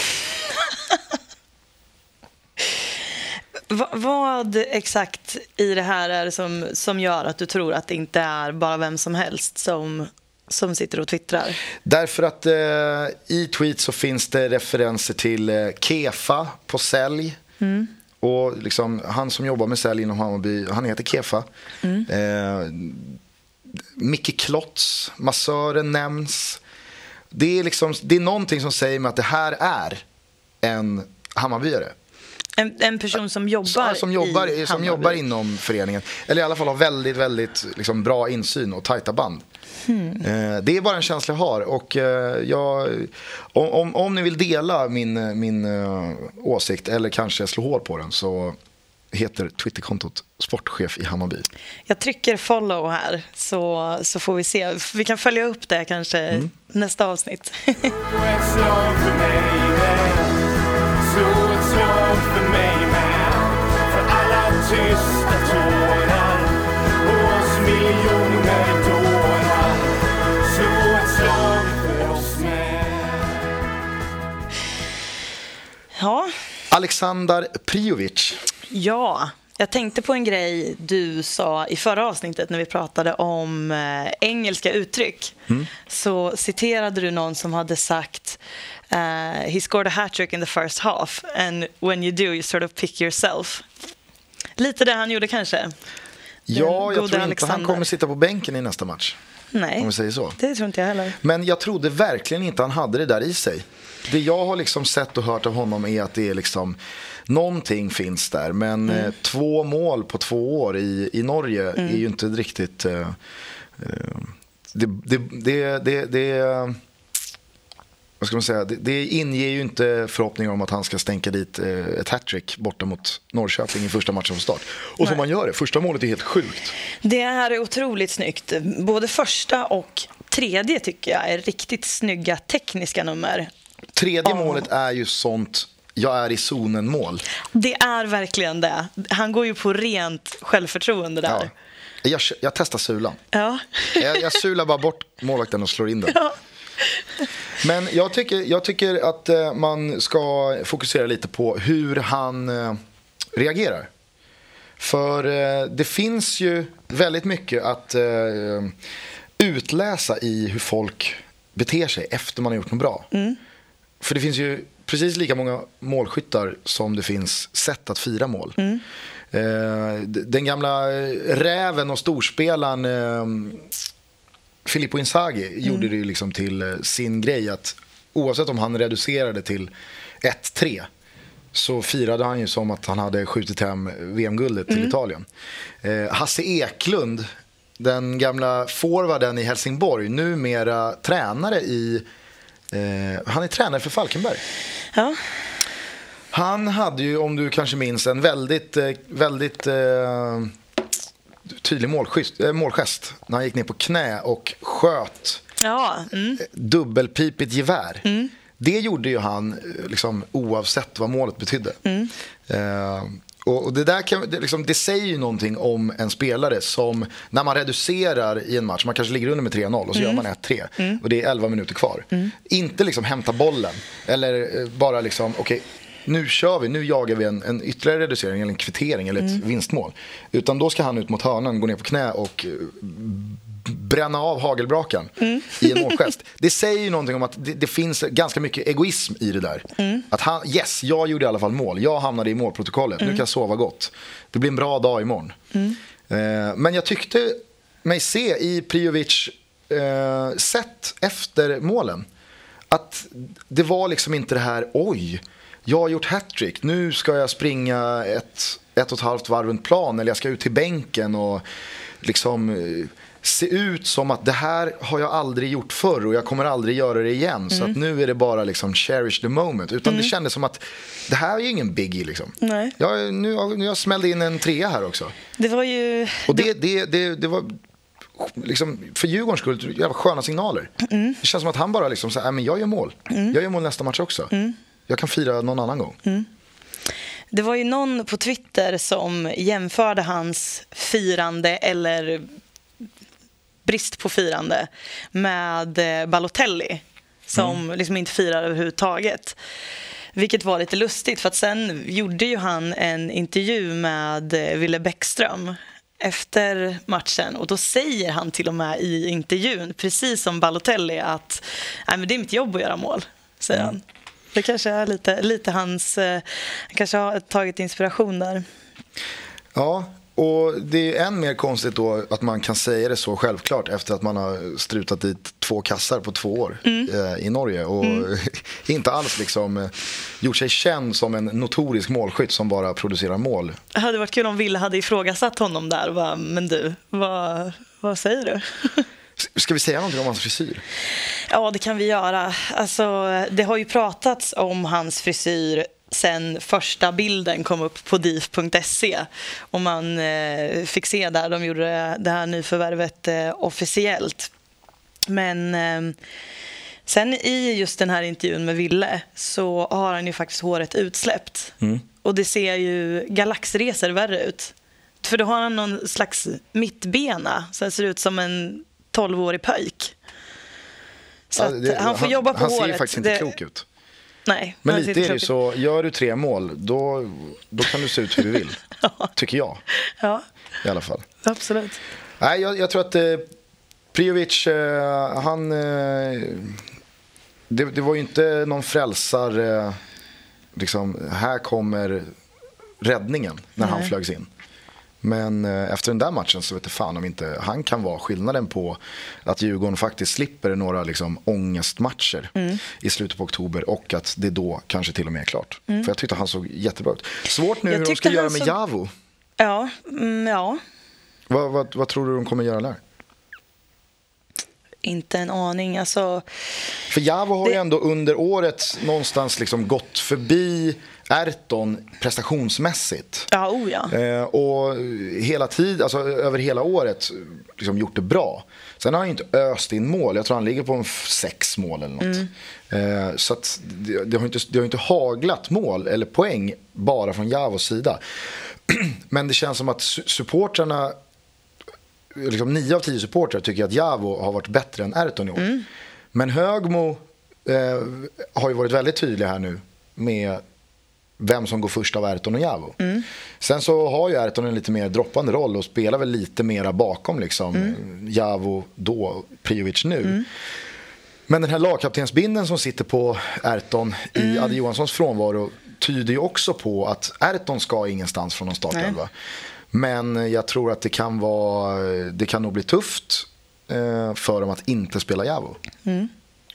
Va, vad exakt i det här är det som, som gör att du tror att det inte är bara vem som helst som som sitter och twittrar? Därför att eh, i tweets så finns det referenser till eh, Kefa på sälj. Mm. Och liksom, han som jobbar med sälj inom Hammarby, han heter Kefa. Mm. Eh, Micke Klotz, massören nämns. Det är, liksom, det är någonting som säger mig att det här är en Hammarbyare. En, en, person som jobbar, som, jobbar i Som jobbar inom föreningen. Eller i alla fall har väldigt, väldigt liksom, bra insyn och tajta band. Mm. Det är bara en känsla jag har. Och eh, jag, om, om, om ni vill dela min, min uh, åsikt eller kanske slå hål på den så heter Twitterkontot sportchef i Hammarby. Jag trycker follow här så, så får vi se. Vi kan följa upp det kanske mm. nästa avsnitt. Ja. Alexander Priovic. Ja, jag tänkte på en grej du sa i förra avsnittet när vi pratade om eh, engelska uttryck. Mm. Så citerade du någon som hade sagt uh, He scored a hat-trick in the first half and when you do you sort of pick yourself. Lite det han gjorde kanske. Ja, jag tror inte han kommer sitta på bänken i nästa match. Nej, om vi säger så. det tror inte jag heller. Men jag trodde verkligen inte han hade det där i sig. Det jag har liksom sett och hört av honom är att det är liksom någonting finns där. Men mm. eh, två mål på två år i, i Norge mm. är ju inte riktigt... Eh, eh, det, det, det, det, det vad ska man säga, det, det inger ju inte förhoppningar om att han ska stänka dit eh, ett hattrick borta mot Norrköping i första matchen från start. Och som man gör det, första målet är helt sjukt. Det här är otroligt snyggt. Både första och tredje tycker jag är riktigt snygga tekniska nummer. Tredje målet är ju sånt jag är i zonen mål. Det är verkligen det. Han går ju på rent självförtroende där. Ja. Jag, jag testar sulan. Ja. jag, jag sular bara bort målvakten och slår in den. Ja. Men jag tycker, jag tycker att eh, man ska fokusera lite på hur han eh, reagerar. För eh, det finns ju väldigt mycket att utläsa i hur folk beter sig efter man har gjort något bra. Mm. För det finns ju precis lika många målskyttar som det finns sätt att fira mål. Mm. Den gamla räven och storspelaren Filippo Inzaghi mm. gjorde det ju liksom till eh, sin grej att oavsett om han reducerade till 1-3 så firade han ju som att han hade skjutit hem VM-guldet till mm. Italien. Eh, Hasse Eklund, den gamla forwarden i Helsingborg, numera tränare i... Eh, han är tränare för Falkenberg. Ja. Han hade ju, om du kanske minns, en väldigt, eh, väldigt eh, tydlig målgest, äh, målgest när han gick ner på knä och sköt ja, mm. dubbelpipigt gevär. Mm. Det gjorde ju han eh, liksom, oavsett vad målet betydde. Mm. Uh, och, det, där kan, det, liksom, det, säger ju någonting om en spelare som när man reducerar i en match, man kanske ligger under med 3-0 och så mm. gör man 1-3 mm. och det är 11 minuter kvar. Mm. Inte liksom hämta bollen eller bara liksom, okej, okay, nu kör vi, nu jagar vi en, en ytterligare reducering eller en kvittering eller ett mm. vinstmål. Utan då ska han ut mot hörnan, gå ner på knä och eh, bränna av hagelbrakan mm. i en målgest. Det säger ju någonting om att det, det, finns ganska mycket egoism i det där. Mm. Att han, yes, jag gjorde i alla fall mål. Jag hamnade i målprotokollet. Nu mm. kan jag sova gott. Det blir en bra dag imorgon. Mm. Eh, men jag tyckte mig se i Priovic eh, sätt efter målen att det var liksom inte det här oj jag har gjort hattrick, nu ska jag springa ett, ett och ett halvt varv runt plan eller jag ska ut till bänken och liksom eh, se ut som att det här har jag aldrig gjort förr och jag kommer aldrig göra det igen. Mm. Så att nu är det bara liksom cherish the moment. Utan mm. det kändes som att det här är ju ingen biggie liksom. Nej. Jag, nu, nu jag smällde in en trea här också. Det var ju... Och det, det, det, det var liksom, för Djurgårdens skull, jävla sköna signaler. Mm. Det känns som att han bara liksom, så här, men jag gör mål. Mm. Jag gör mål nästa match också. Mm. Jag kan fira någon annan gång. Mm. Det var ju någon på Twitter som jämförde hans firande eller brist på firande med eh, Balotelli som mm. liksom inte firar överhuvudtaget. Vilket var lite lustigt för att sen gjorde ju han en intervju med eh, Ville Bäckström efter matchen och då säger han till och med i intervjun, precis som Balotelli, att Nej, men det är mitt jobb att göra mål. Säger mm. han. Det kanske är lite, lite hans... Han eh, kanske har tagit inspiration där. Ja, och det är än mer konstigt då att man kan säga det så självklart efter att man har strutat dit två kassar på två år mm. eh, i Norge och mm. inte alls liksom eh, gjort sig känd som en notorisk målskytt som bara producerar mål. Det hade varit kul om Ville hade ifrågasatt honom där. Va? Men du, vad, vad säger du? Ska vi säga någonting om hans frisyr? Ja, det kan vi göra. Alltså, det har ju pratats om hans frisyr sen första bilden kom upp på dif.se och man eh, fick se där de gjorde det här nyförvärvet eh, officiellt. Men eh, sen i just den här intervjun med Ville så har han ju faktiskt håret utsläppt. Mm. Och det ser ju galaxresor värre ut. För då har han någon slags mittbena, så det ser ut som en 12-årig pöjk. Så ja, det, han får jobba på han håret. Han ser faktiskt inte det, klok ut. Nej, Men lite är det så, gör du tre mål, då, då kan du se ut hur du vill. ja. Tycker jag. Ja. I alla fall. Absolut. Nej, jag, jag tror att eh, Priovic, eh, han... Eh, det, det, var ju inte någon frälsare. Eh, liksom, här kommer räddningen när Nej. han flögs in. Men eh, efter den där matchen så vet jag fan om inte han kan vara skillnaden på att Djurgården faktiskt slipper några liksom ångestmatcher mm. i slutet på oktober och att det då kanske till och med är klart. Mm. För jag tyckte han såg jättebra ut. Svårt nu hur de ska göra med så... Javo. Ja, mm, ja. Vad, vad, vad tror du de kommer göra där? Inte en aning. Alltså, För Javo har det... ju ändå under året någonstans liksom gått förbi Erton prestationsmässigt. Ja, oh ja. Eh, och hela tid, alltså över hela året liksom gjort det bra. Sen har han inte öst in mål. Jag tror han ligger på en sex mål eller något. Mm. Eh, så det, det, har inte, det har inte haglat mål eller poäng bara från Javos sida. Men det känns som att supportrarna liksom nio av tio supportrar tycker att Javo har varit bättre än Erton i år. Mm. Men Högmo eh, har ju varit väldigt tydlig här nu med vem som går först av Erton och Javo. Mm. Sen så har ju Erton en lite mer droppande roll och spelar väl lite mera bakom liksom. Mm. Javo då, Priovic nu. Mm. Men den här lagkaptensbinden som sitter på Erton i mm. Adde Johanssons frånvaro tyder ju också på att Erton ska ingenstans från någon startelva. Men jag tror att det kan, vara, det kan nog bli tufft eh, för dem att inte spela Javo. Mm.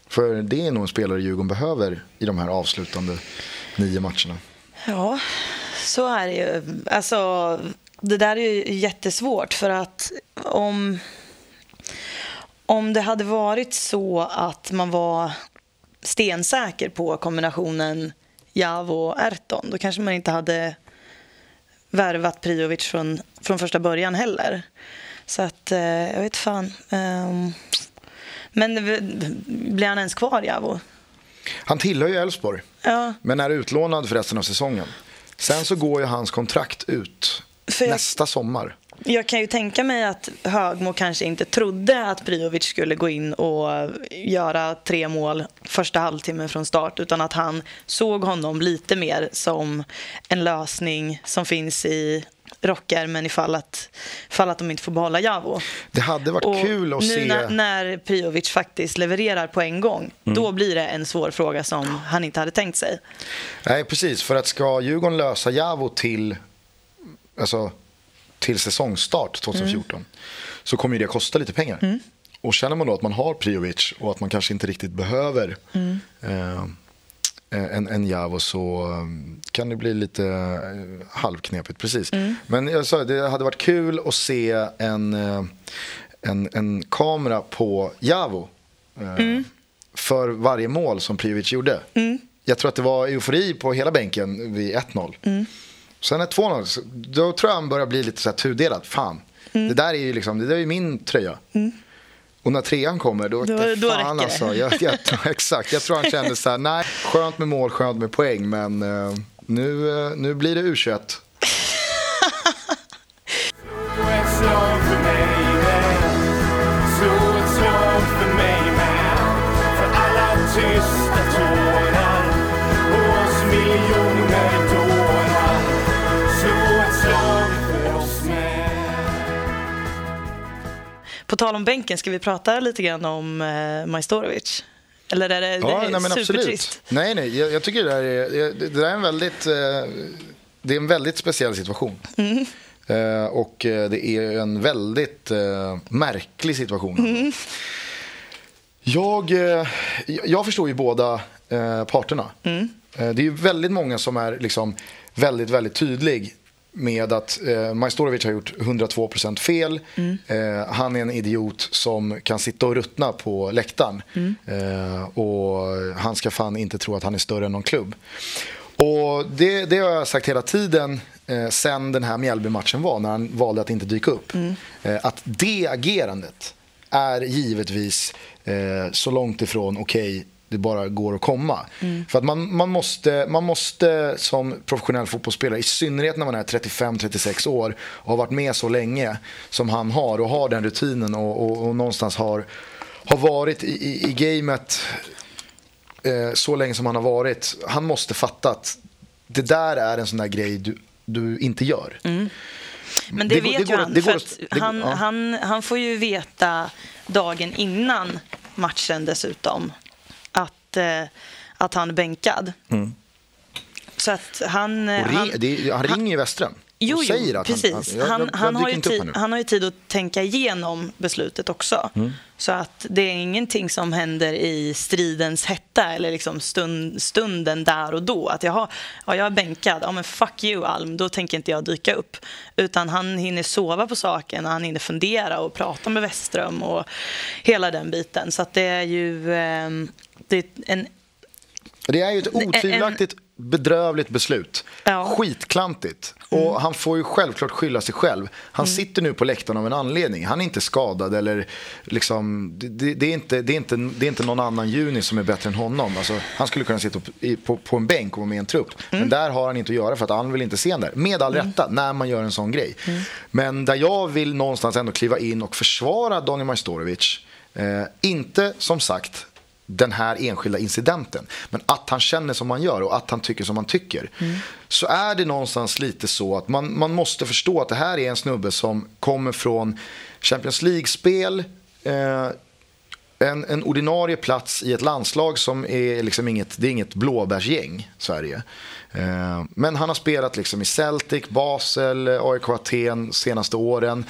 För det är nog en spelare Djurgården behöver i de här avslutande nio matcherna. Ja, så är det ju. Alltså, det där är ju jättesvårt för att om, om det hade varit så att man var stensäker på kombinationen Javo och Erton då kanske man inte hade värvat Priovic från, från första början heller. Så att, eh, jag vet fan. Um, men blir han ens kvar, Javo? Han tillhör ju Elfsborg, ja. men är utlånad för resten av säsongen. Sen så går ju hans kontrakt ut jag, nästa sommar. Jag kan ju tänka mig att Högmo kanske inte trodde att Priovic skulle gå in och göra tre mål första halvtimmen från start utan att han såg honom lite mer som en lösning som finns i rockärmen ifall att, ifall att de inte får behålla Javo. Det hade varit och kul att nu se... När, när Priovic faktiskt levererar på en gång, mm. då blir det en svår fråga som han inte hade tänkt sig. Nej, precis. För att ska Djurgården lösa Javo till, alltså, till säsongstart 2014 mm. så kommer det kosta lite pengar. Mm. Och känner man då att man har Priovic och att man kanske inte riktigt behöver mm. Eh, en, en Javo så um, kan det bli lite eh, halvknepigt. Precis. Mm. Men jag sa, det hade varit kul att se en, eh, en, en kamera på Javo mm. för varje mål som Prijovic gjorde. Mm. Jag tror att det var eufori på hela bänken vid 1-0. Mm. Sen är 2-0, då tror jag han börjar bli lite så här tudelad. Fan, mm. det där är ju liksom, det där är min tröja. Och när trean kommer, då, då, då fan alltså. Jag, jag, exakt, jag tror han kände så här, nej, skönt med mål, skönt med poäng, men uh, nu, uh, nu blir det U21. På tal om bänken, ska vi prata lite grann om eh, Majstorovic? Eller är det, ja, det är nej, supertrist? Nej, nej, jag, jag, tycker det där är, det där är en väldigt, eh, det är en väldigt speciell situation. Mm. Eh, och eh, det är en väldigt eh, märklig situation. Mm. Jag, eh, jag förstår ju båda eh, parterna. Mm. det är väldigt många som är liksom väldigt, väldigt tydlig med att eh, Majstorovic har gjort 102% fel. Mm. Eh, han är en idiot som kan sitta och ruttna på läktaren. Mm. Eh, och han ska fan inte tro att han är större än någon klubb. Och det, det har jag sagt hela tiden eh, sen den här Mjällby-matchen var, när han valde att inte dyka upp. Mm. Eh, att det agerandet är givetvis eh, så långt ifrån okej okay, det bara går att komma. Mm. För att man, man, måste, man måste som professionell fotbollsspelare, i synnerhet när man är 35-36 år och har varit med så länge som han har och har den rutinen och, och, och någonstans har, har varit i, i, i gamet eh, så länge som han har varit. Han måste fatta att det där är en sån där grej du, du inte gör. Mm. Men det, det vet det ju han. Det för det, han, ja. han, han får ju veta dagen innan matchen dessutom att, eh, att han är bänkad. Mm. Så att han... Ring, han, det, han ringer ju Westström. Jo, jo precis. Han, han, han, har ju tid, han har ju tid att tänka igenom beslutet också. Mm. Så att det är ingenting som händer i stridens hetta eller liksom stund, stunden där och då. Att jaha, ja, jag är bänkad, ja men fuck you Alm, då tänker inte jag dyka upp. Utan han hinner sova på saken, han hinner fundera och prata med Westström och hela den biten. Så att det är ju eh, det är en det är ju ett otvivelaktigt bedrövligt beslut. Ja. Skitklantigt. Mm. Och han får ju självklart skylla sig själv. Han mm. sitter nu på läktaren av en anledning. Han är inte skadad eller liksom, det, det, är inte, det, är inte, det är inte någon annan juni som är bättre än honom. Alltså, han skulle kunna sitta på, på, på en bänk och vara med i en trupp. Mm. Men där har han inte att göra för att han vill inte se där. Med all mm. rätta, när man gör en sån grej. Mm. Men där jag vill någonstans ändå kliva in och försvara Daniel Majstorovic. Eh, inte som sagt den här enskilda incidenten. Men att han känner som han gör och att han tycker som han tycker. Mm. Så är det någonstans lite så att man, man måste förstå att det här är en snubbe som kommer från Champions League-spel. Eh, en, en ordinarie plats i ett landslag som är liksom inget, det är inget blåbärsgäng, Sverige. Eh, men han har spelat liksom i Celtic, Basel, eh, AIK Aten senaste åren.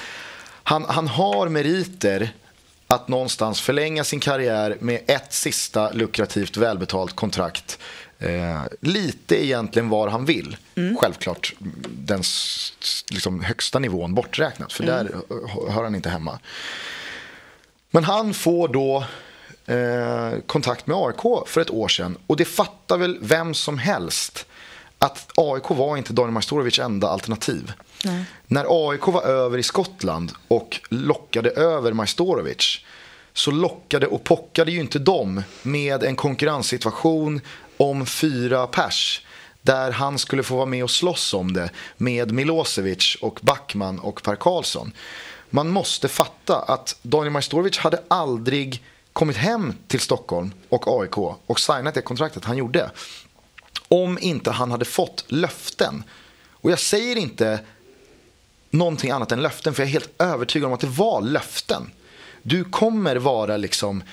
Han, han har meriter att någonstans förlänga sin karriär med ett sista lukrativt välbetalt kontrakt. Eh, lite egentligen var han vill. Mm. Självklart den liksom, högsta nivån borträknat, för mm. där hör han inte hemma. Men han får då eh, kontakt med AIK för ett år sedan och det fattar väl vem som helst att AIK var inte Daniel Majstorovic enda alternativ. Nej. När AIK var över i Skottland och lockade över Majstorovic så lockade och pockade ju inte de med en konkurrenssituation om fyra pers där han skulle få vara med och slåss om det med Milosevic och Backman och Per Karlsson. Man måste fatta att Daniel Majstorovic hade aldrig kommit hem till Stockholm och AIK och signat det kontraktet han gjorde om inte han hade fått löften. Och jag säger inte någonting annat än löften för jag är helt övertygad om att det var löften. Du kommer vara liksom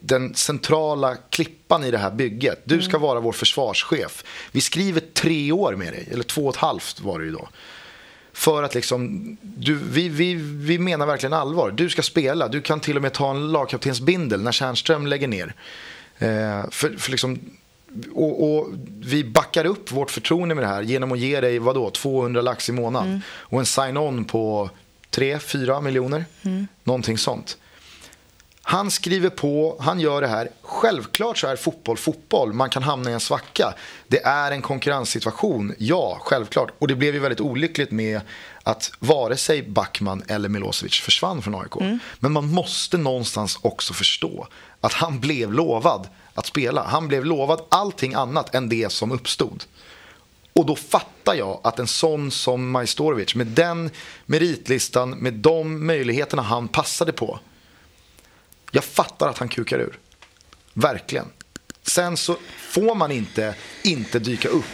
den centrala klippan i det här bygget. Du ska mm. vara vår försvarschef. Vi skriver tre år med dig, eller två och ett halvt var det ju då. För att liksom, du, vi, vi, vi menar verkligen allvar. Du ska spela. Du kan till och med ta en lagkaptensbindel när Tjärnström lägger ner. Eh, för, för liksom, och, och, vi backar upp vårt förtroende med det här genom att ge dig vadå, 200 lax i månaden mm. och en sign-on på 3-4 miljoner. Mm. Någonting sånt. Han skriver på, han gör det här. Självklart så är fotboll fotboll. Man kan hamna i en svacka. Det är en konkurrenssituation, ja, självklart. Och det blev ju väldigt olyckligt med att vare sig Backman eller Milosevic försvann från AIK. Mm. Men man måste någonstans också förstå att han blev lovad att spela. Han blev lovad allting annat än det som uppstod. Och då fattar jag att en sån som Majstorovic med den meritlistan, med de möjligheterna han passade på. Jag fattar att han kukar ur. Verkligen. Sen så får man inte inte dyka upp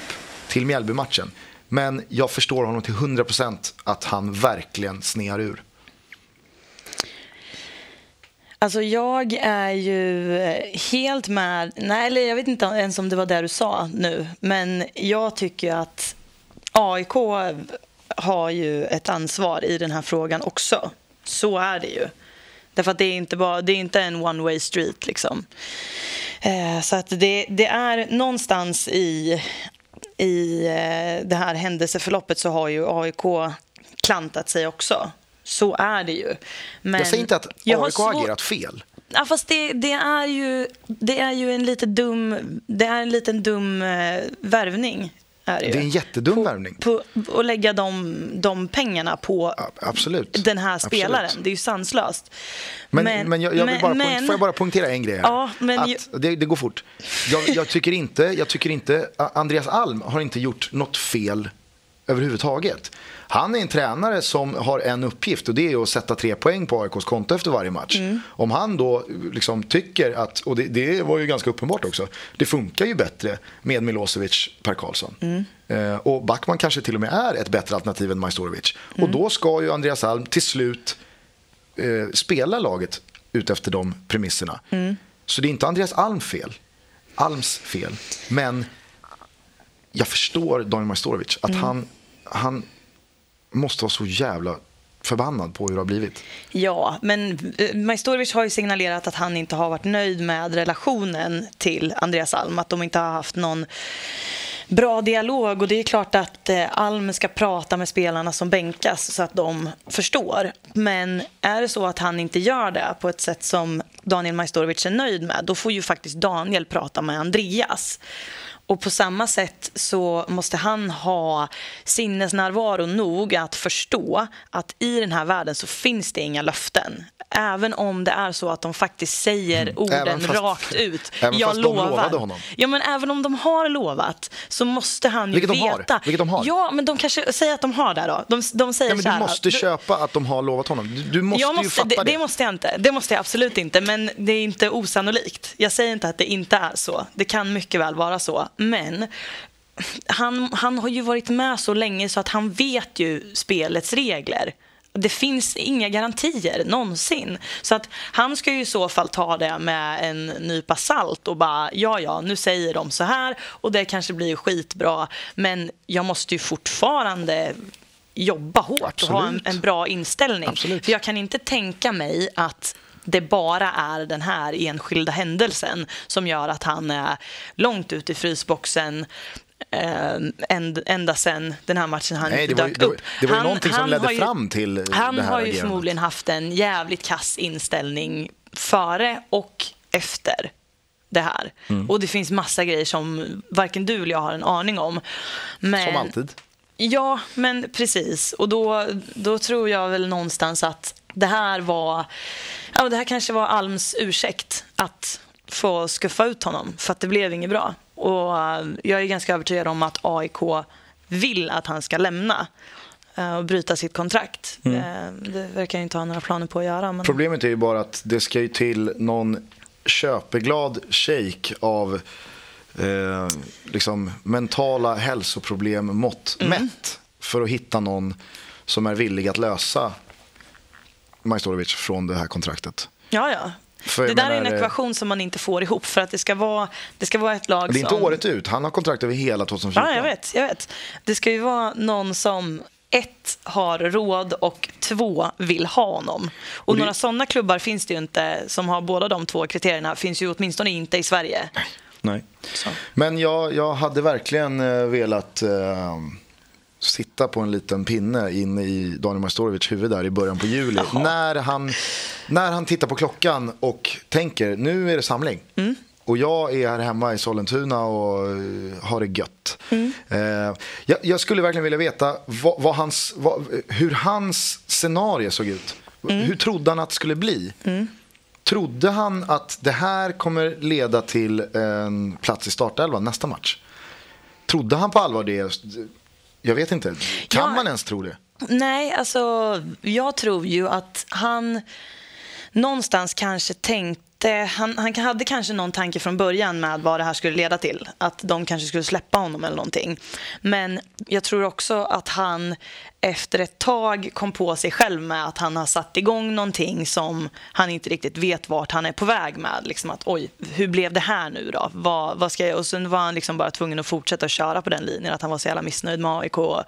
till Mjällby-matchen. Men jag förstår honom till 100% att han verkligen snear ur. Alltså jag är ju eh, helt med, nej eller jag vet inte ens om det var det du sa nu, men jag tycker att AIK har ju ett ansvar i den här frågan också. Så är det ju. Därför att det är inte, bara, det är inte en one way street liksom. Eh, så att det, det är någonstans i, i eh, det här händelseförloppet så har ju AIK klantat sig också. Så är det ju. Men jag säger inte att AIK har agerat fel. Ja, fast det, det, är ju, det är ju en lite dum, det är en liten dum eh, värvning. Är det, det är en jättedum på, värvning. På, att lägga de, de pengarna på absolut. den här spelaren. Absolut. Det är ju sanslöst. Men, men, jag, jag vill men- bara, men- får jag bara poängtera en grej här? Ja, men det, det går fort. Jag, jag, tycker inte, jag tycker inte, Andreas Alm har inte gjort något fel överhuvudtaget. Han är en tränare som har en uppgift och det är att sätta tre poäng på AIKs konto efter varje match. Mm. Om han då liksom tycker att, och det, det var ju ganska uppenbart också, det funkar ju bättre med Milosevic Per Karlsson. Mm. Eh, och Backman kanske till och med är ett bättre alternativ än Majstorovic. Mm. Och då ska ju Andreas Alm till slut eh, spela laget ut efter de premisserna. Mm. Så det är inte Andreas Alm fel, Alms fel. Men jag förstår Daniel Majstorovic, att Mm. han, han måste vara så jävla förbannad på hur det har blivit. Ja, men eh, Majstorovic har ju signalerat att han inte har varit nöjd med relationen till Andreas Alm. Att de inte har haft någon bra dialog. Och det är klart att eh, Alm ska prata med spelarna som bänkas så att de förstår. Men är det så att han inte gör det på ett sätt som Daniel Majstorovic är nöjd med, då får ju faktiskt Daniel prata med Andreas. Och på samma sätt så måste han ha sinnesnärvaro nog att förstå att i den här världen så finns det inga löften. Även om det är så att de faktiskt säger orden Även fast- rakt ut. även jag fast de lovar. lovade honom. Ja, men även om de har lovat så måste han ju Vilket de har. veta. Vilket de har. Ja, men de kanske säger att de har det då. De, de säger Ja, men du här. måste du- köpa att de har lovat honom. Du, du måste, jag ju måste, fatta det, det. det måste jag inte. Det måste jag absolut inte. Men det är inte osannolikt. Jag säger inte att det inte är så. Det kan mycket väl vara så. Men han, han har ju varit med så länge så att han vet ju spelets regler. Det finns inga garantier någonsin. Så att han ska ju i så fall ta det med en nypa salt och bara ja, ja, nu säger de så här och det kanske blir skitbra. Men jag måste ju fortfarande jobba hårt och ha en, Absolut. en bra inställning. Absolut. För jag kan inte tänka mig att det bara är den här enskilda händelsen som gör att han är långt ut i frysboxen eh, änd- ända sen den här matchen han Nej, det var dök det var- upp. det var ju någonting som ledde ju- fram till, eh, Han det här har ju agerandet. förmodligen haft en jävligt kass inställning före och efter det här. Mm. Och det finns massa grejer som varken du eller jag har en aning om. Men, Som alltid. Ja, men precis. Och då, då tror jag väl någonstans att det här var... Ja, det här kanske var Alms ursäkt att få skuffa ut honom, för att det blev inget bra. Och eh, jag är ganska övertygad om att AIK vill att han ska lämna eh, och bryta sitt kontrakt. Eh, Det verkar jag inte ha några planer på att göra. Men... Problemet är ju bara att det ska ju till någon köpeglad shejk av eh, liksom mentala hälsoproblem mått Mm. mätt för att hitta någon som är villig att lösa Majstorovic från det här kontraktet. Ja, ja. För det där är menar, en eh, ekvation som man inte får ihop för att det ska vara, det ska vara ett lag Det är inte som... året ut, han har kontrakt över hela 2014. Ja, jag vet, jag vet. Det ska ju vara någon som ett, har råd och två, vill ha honom. Och, Och det- några sådana klubbar finns det ju inte som har båda de två kriterierna. Finns ju åtminstone inte i Sverige. Nej. Så. Men jag, jag hade verkligen eh, velat eh, sitta på en liten pinne inne i Daniel Majstorovics huvud där i början på juli. När han, när han tittar på klockan och tänker nu är det samling. Och jag är här hemma i Sollentuna och eh, har det gött. Eh, jag, jag skulle verkligen vilja veta vad, vad hans, vad, hur hans scenario såg ut. Hur trodde han att det skulle bli? Trodde han att det här kommer leda till en plats i startelvan nästa match? Trodde han på allvar det? Jag vet inte. Kan Ja. man ens tro det? Nej, alltså jag tror ju att han någonstans kanske tänkte han, han hade kanske någon tanke från början med vad det här skulle leda till. Att de kanske skulle släppa honom eller någonting. Men jag tror också att han efter ett tag kom på sig själv med att han har satt igång någonting som han inte riktigt vet vart han är på väg med. Liksom att oj, hur blev det här nu då? Vad, vad ska jag? Och sen var han liksom bara tvungen att fortsätta köra på den linjen. Att han var så jävla missnöjd med AIK och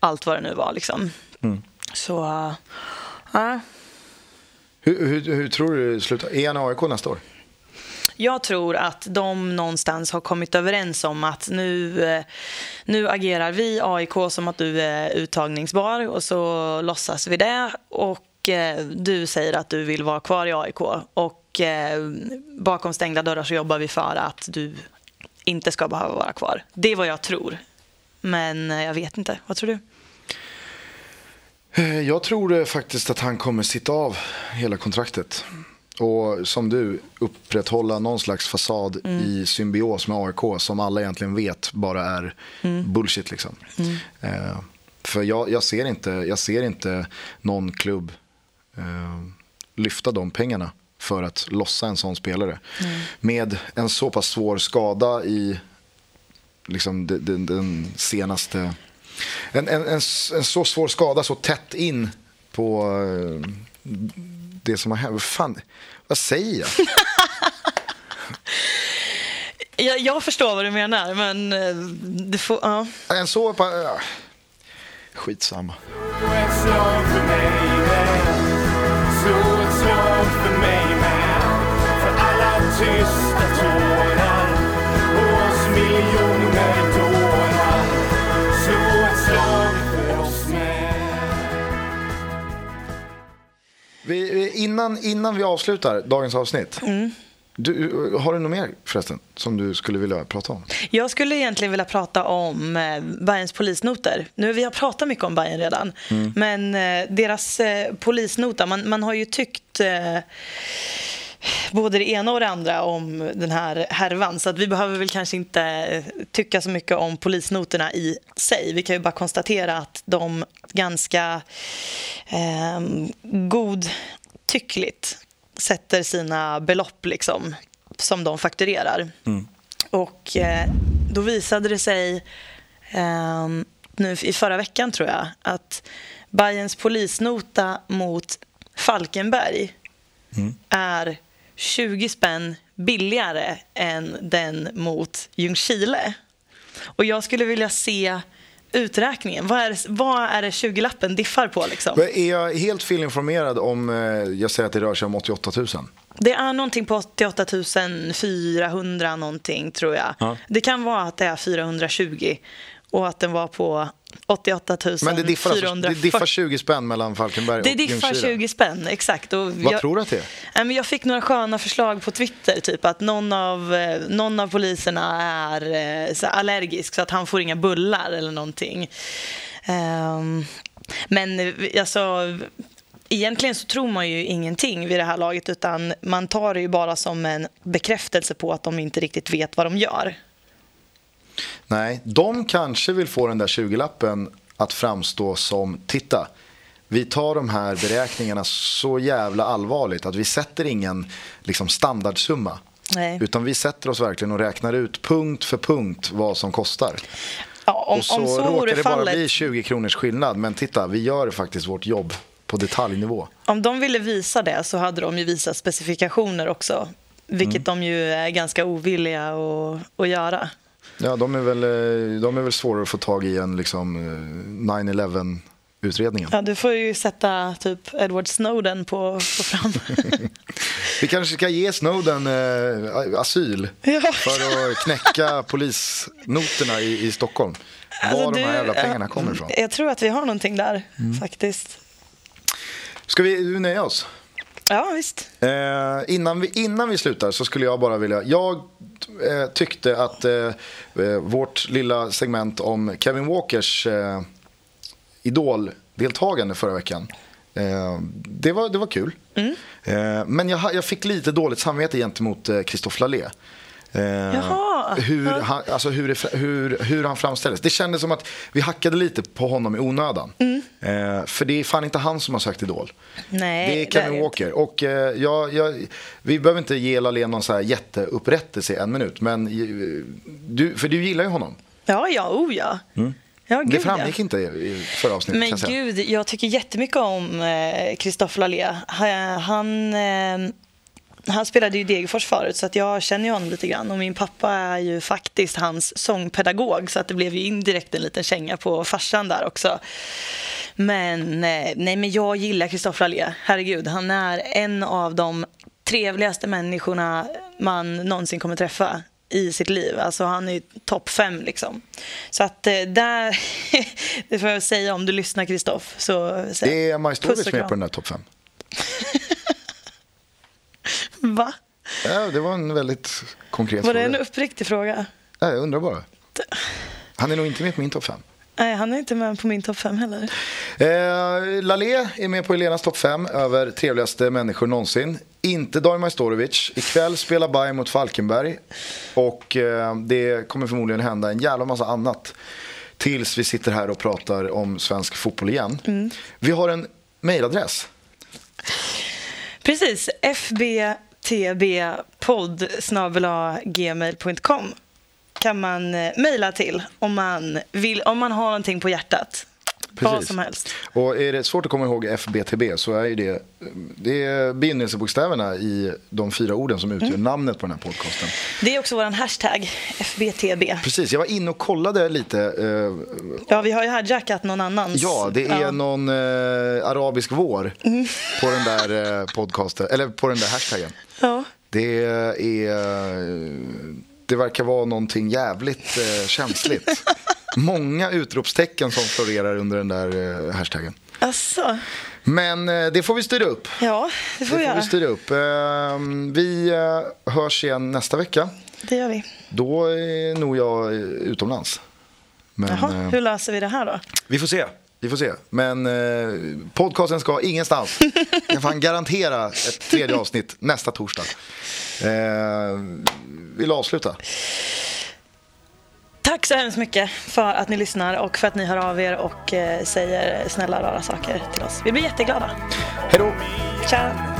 allt vad det nu var. Liksom. Så, uh, ja. Hur, hur, hur tror du det slutar? Är han AIK nästa år? Jag tror att de någonstans har kommit överens om att nu, eh, nu agerar vi, AIK, som att du är uttagningsbar och så låtsas vi det. Och eh, du säger att du vill vara kvar i AIK. Och eh, bakom stängda dörrar så jobbar vi för att du inte ska behöva vara kvar. Det är vad jag tror. Men jag vet inte. Vad tror du? Eh, jag tror faktiskt att han kommer sitta av hela kontraktet. Och som du, upprätthålla någon slags fasad mm. i symbios med AIK som alla egentligen vet bara är mm. bullshit. Liksom. Mm. Eh, för jag, jag, ser inte, jag ser inte någon klubb eh, lyfta de pengarna för att lossa en sån spelare. Med en så pass svår skada i liksom, den, den, den senaste en, en, en, en, så svår skada så tätt in på uh, det som har hänt. Fan, vad säger jag? jag? Jag förstår vad du menar, men uh, det får... Uh. En så... Uh, skitsamma. tysta tårar Vi, innan, innan vi avslutar dagens avsnitt. Mm. Du, har du något mer förresten som du skulle vilja prata om? Jag skulle egentligen vilja prata om eh, Bayerns polisnoter. Nu, vi har pratat mycket om Bayern redan, mm. men eh, deras eh, polisnota, man, man har ju tyckt både det ena och det andra om den här härvan. Så att vi behöver väl kanske inte eh, tycka så mycket om polisnoterna i sig. Vi kan ju bara konstatera att de ganska eh, godtyckligt sätter sina belopp liksom, som de fakturerar. Mm. Och eh, då visade det sig eh, nu i förra veckan, tror jag, att Bayerns polisnota mot Falkenberg mm. är 20 spänn billigare än den mot Ljungskile. Och jag skulle vilja se uträkningen. Vad är, vad är det 20-lappen diffar på? Liksom? Är jag helt felinformerad om eh, jag säger att det rör sig om 88 000? Det är någonting på 88 400 någonting tror jag. Ja. Det kan vara att det är 420 och att den var på 88 000 Men det diffar, 440. Alltså, det diffar 20 spänn mellan Falkenberg det och Det diffar 20 spänn, exakt. Och Vad jag, tror du att det är? Jag fick några sköna förslag på Twitter, typ att någon av, eh, någon av poliserna är eh, så allergisk så att han får inga bullar eller någonting. Um, men eh, alltså, egentligen så tror man ju ingenting vid det här laget utan man tar det ju bara som en bekräftelse på att de inte riktigt vet vad de gör. Nej, de kanske vill få den där 20-lappen att framstå som, titta, vi tar de här beräkningarna så jävla allvarligt att vi sätter ingen liksom, standardsumma. Nej. Utan vi sätter oss verkligen och räknar ut punkt för punkt vad som kostar. Ja, om, och så, om så råkar det bara bli 20 kronors skillnad. Men titta, vi gör faktiskt vårt jobb på detaljnivå. Om de ville visa det så hade de ju visat specifikationer också. Vilket mm. de ju är ganska ovilliga att, att göra. Ja, de är, väl, eh, de är väl svårare att få tag i än liksom 9-11 eh, utredningen. Ja, du får ju sätta typ Edward Snowden på, på fram. Vi kanske ska ge Snowden eh, asyl ja. för att knäcka polisnoterna i, i Stockholm. Alltså, var du, de här jävla pengarna kommer ifrån. Jag tror att vi har någonting där mm. faktiskt. Ska vi nöja oss? Ja, visst. Eh, innan, vi, innan vi slutar så skulle jag bara vilja... Jag eh, tyckte att eh, eh vårt lilla segment om Kevin Walkers eh, idoldeltagande förra veckan eh, det, var, det var kul. Mm. Eh, men jag, jag fick lite dåligt samvete gentemot Christophe Lallé. Eh, hur, han, alltså hur, hur, hur han framställdes. Det kändes som att vi hackade lite på honom i onödan. Mm. Eh, för det är fan inte han som har sagt Idol. Nej, det är Kevin det är Walker. Och, eh, jag, jag, vi behöver inte ge Lalén någon så här jätteupprättelse i en minut. Men, du, för du gillar ju honom. Ja, ja, oh ja. Mm. Ja, det framgick ja. inte i förra avsnittet. Men jag gud, jag tycker jättemycket om Kristoffer eh, Lallé. Han, eh, han spelade ju Degerfors förut så att jag känner ju honom lite grann. Och min pappa är ju faktiskt hans sångpedagog så att det blev ju indirekt en liten känga på farsan där också. Men eh, nej, men jag gillar Kristoffer Allé. Herregud, han är en av de trevligaste människorna man någonsin kommer träffa i sitt liv. Alltså han är topp fem liksom. Så att eh, där, det får jag säga om du lyssnar Kristoff. Det är Majstorovic med på den där topp fem. Va? Ja, det var en väldigt konkret Var det fråga. en uppriktig fråga? Ja, jag undrar bara. Han är nog inte med på min topp fem. Nej, han är inte med på min topp fem heller. Eh, Lalé är med på Elenas topp 5 över trevligaste människor någonsin. Inte Dajmar Majstorovic. Ikväll spelar Bayern mot Falkenberg. Och eh, det kommer förmodligen hända en jävla massa annat. Tills vi sitter här och pratar om svensk fotboll igen. Mm. Vi har en mejladress. Precis, fbtbpodd.gmail.com kan man eh, mejla till om man, vill, om man har någonting på hjärtat. Vad Precis. som helst. Och är det svårt att komma ihåg FBTB så är ju det, det är begynnelsebokstäverna i de fyra orden som utgör namnet på den här podcasten. Det är också vår hashtag, FBTB. Precis, jag var inne och kollade lite. Eh, Ja, vi har ju hijackat någon annans. Ja, det är Ja. någon eh, arabisk vår på den där eh, podcasten, eller på den där hashtaggen. Ja. Det är, det verkar vara någonting jävligt eh, känsligt. Många utropstecken som florerar under den där eh, hashtaggen. Alltså, Men eh, det får vi styra upp. ja, det får Det vi får vi styra upp. Eh, vi eh, hörs igen nästa vecka. Det gör vi. Då är nog jag eh, utomlands. Men, Jaha, eh, hur löser vi det här då? Vi får se. Vi får se. Men eh, podcasten ska ingenstans. Jag kan garantera ett tredje avsnitt nästa torsdag. Eh, vill avsluta? Tack så hemskt mycket för att ni lyssnar och för att ni hör av er och eh, säger snälla rara saker till oss. Vi blir jätteglada. Hej då! Ciao!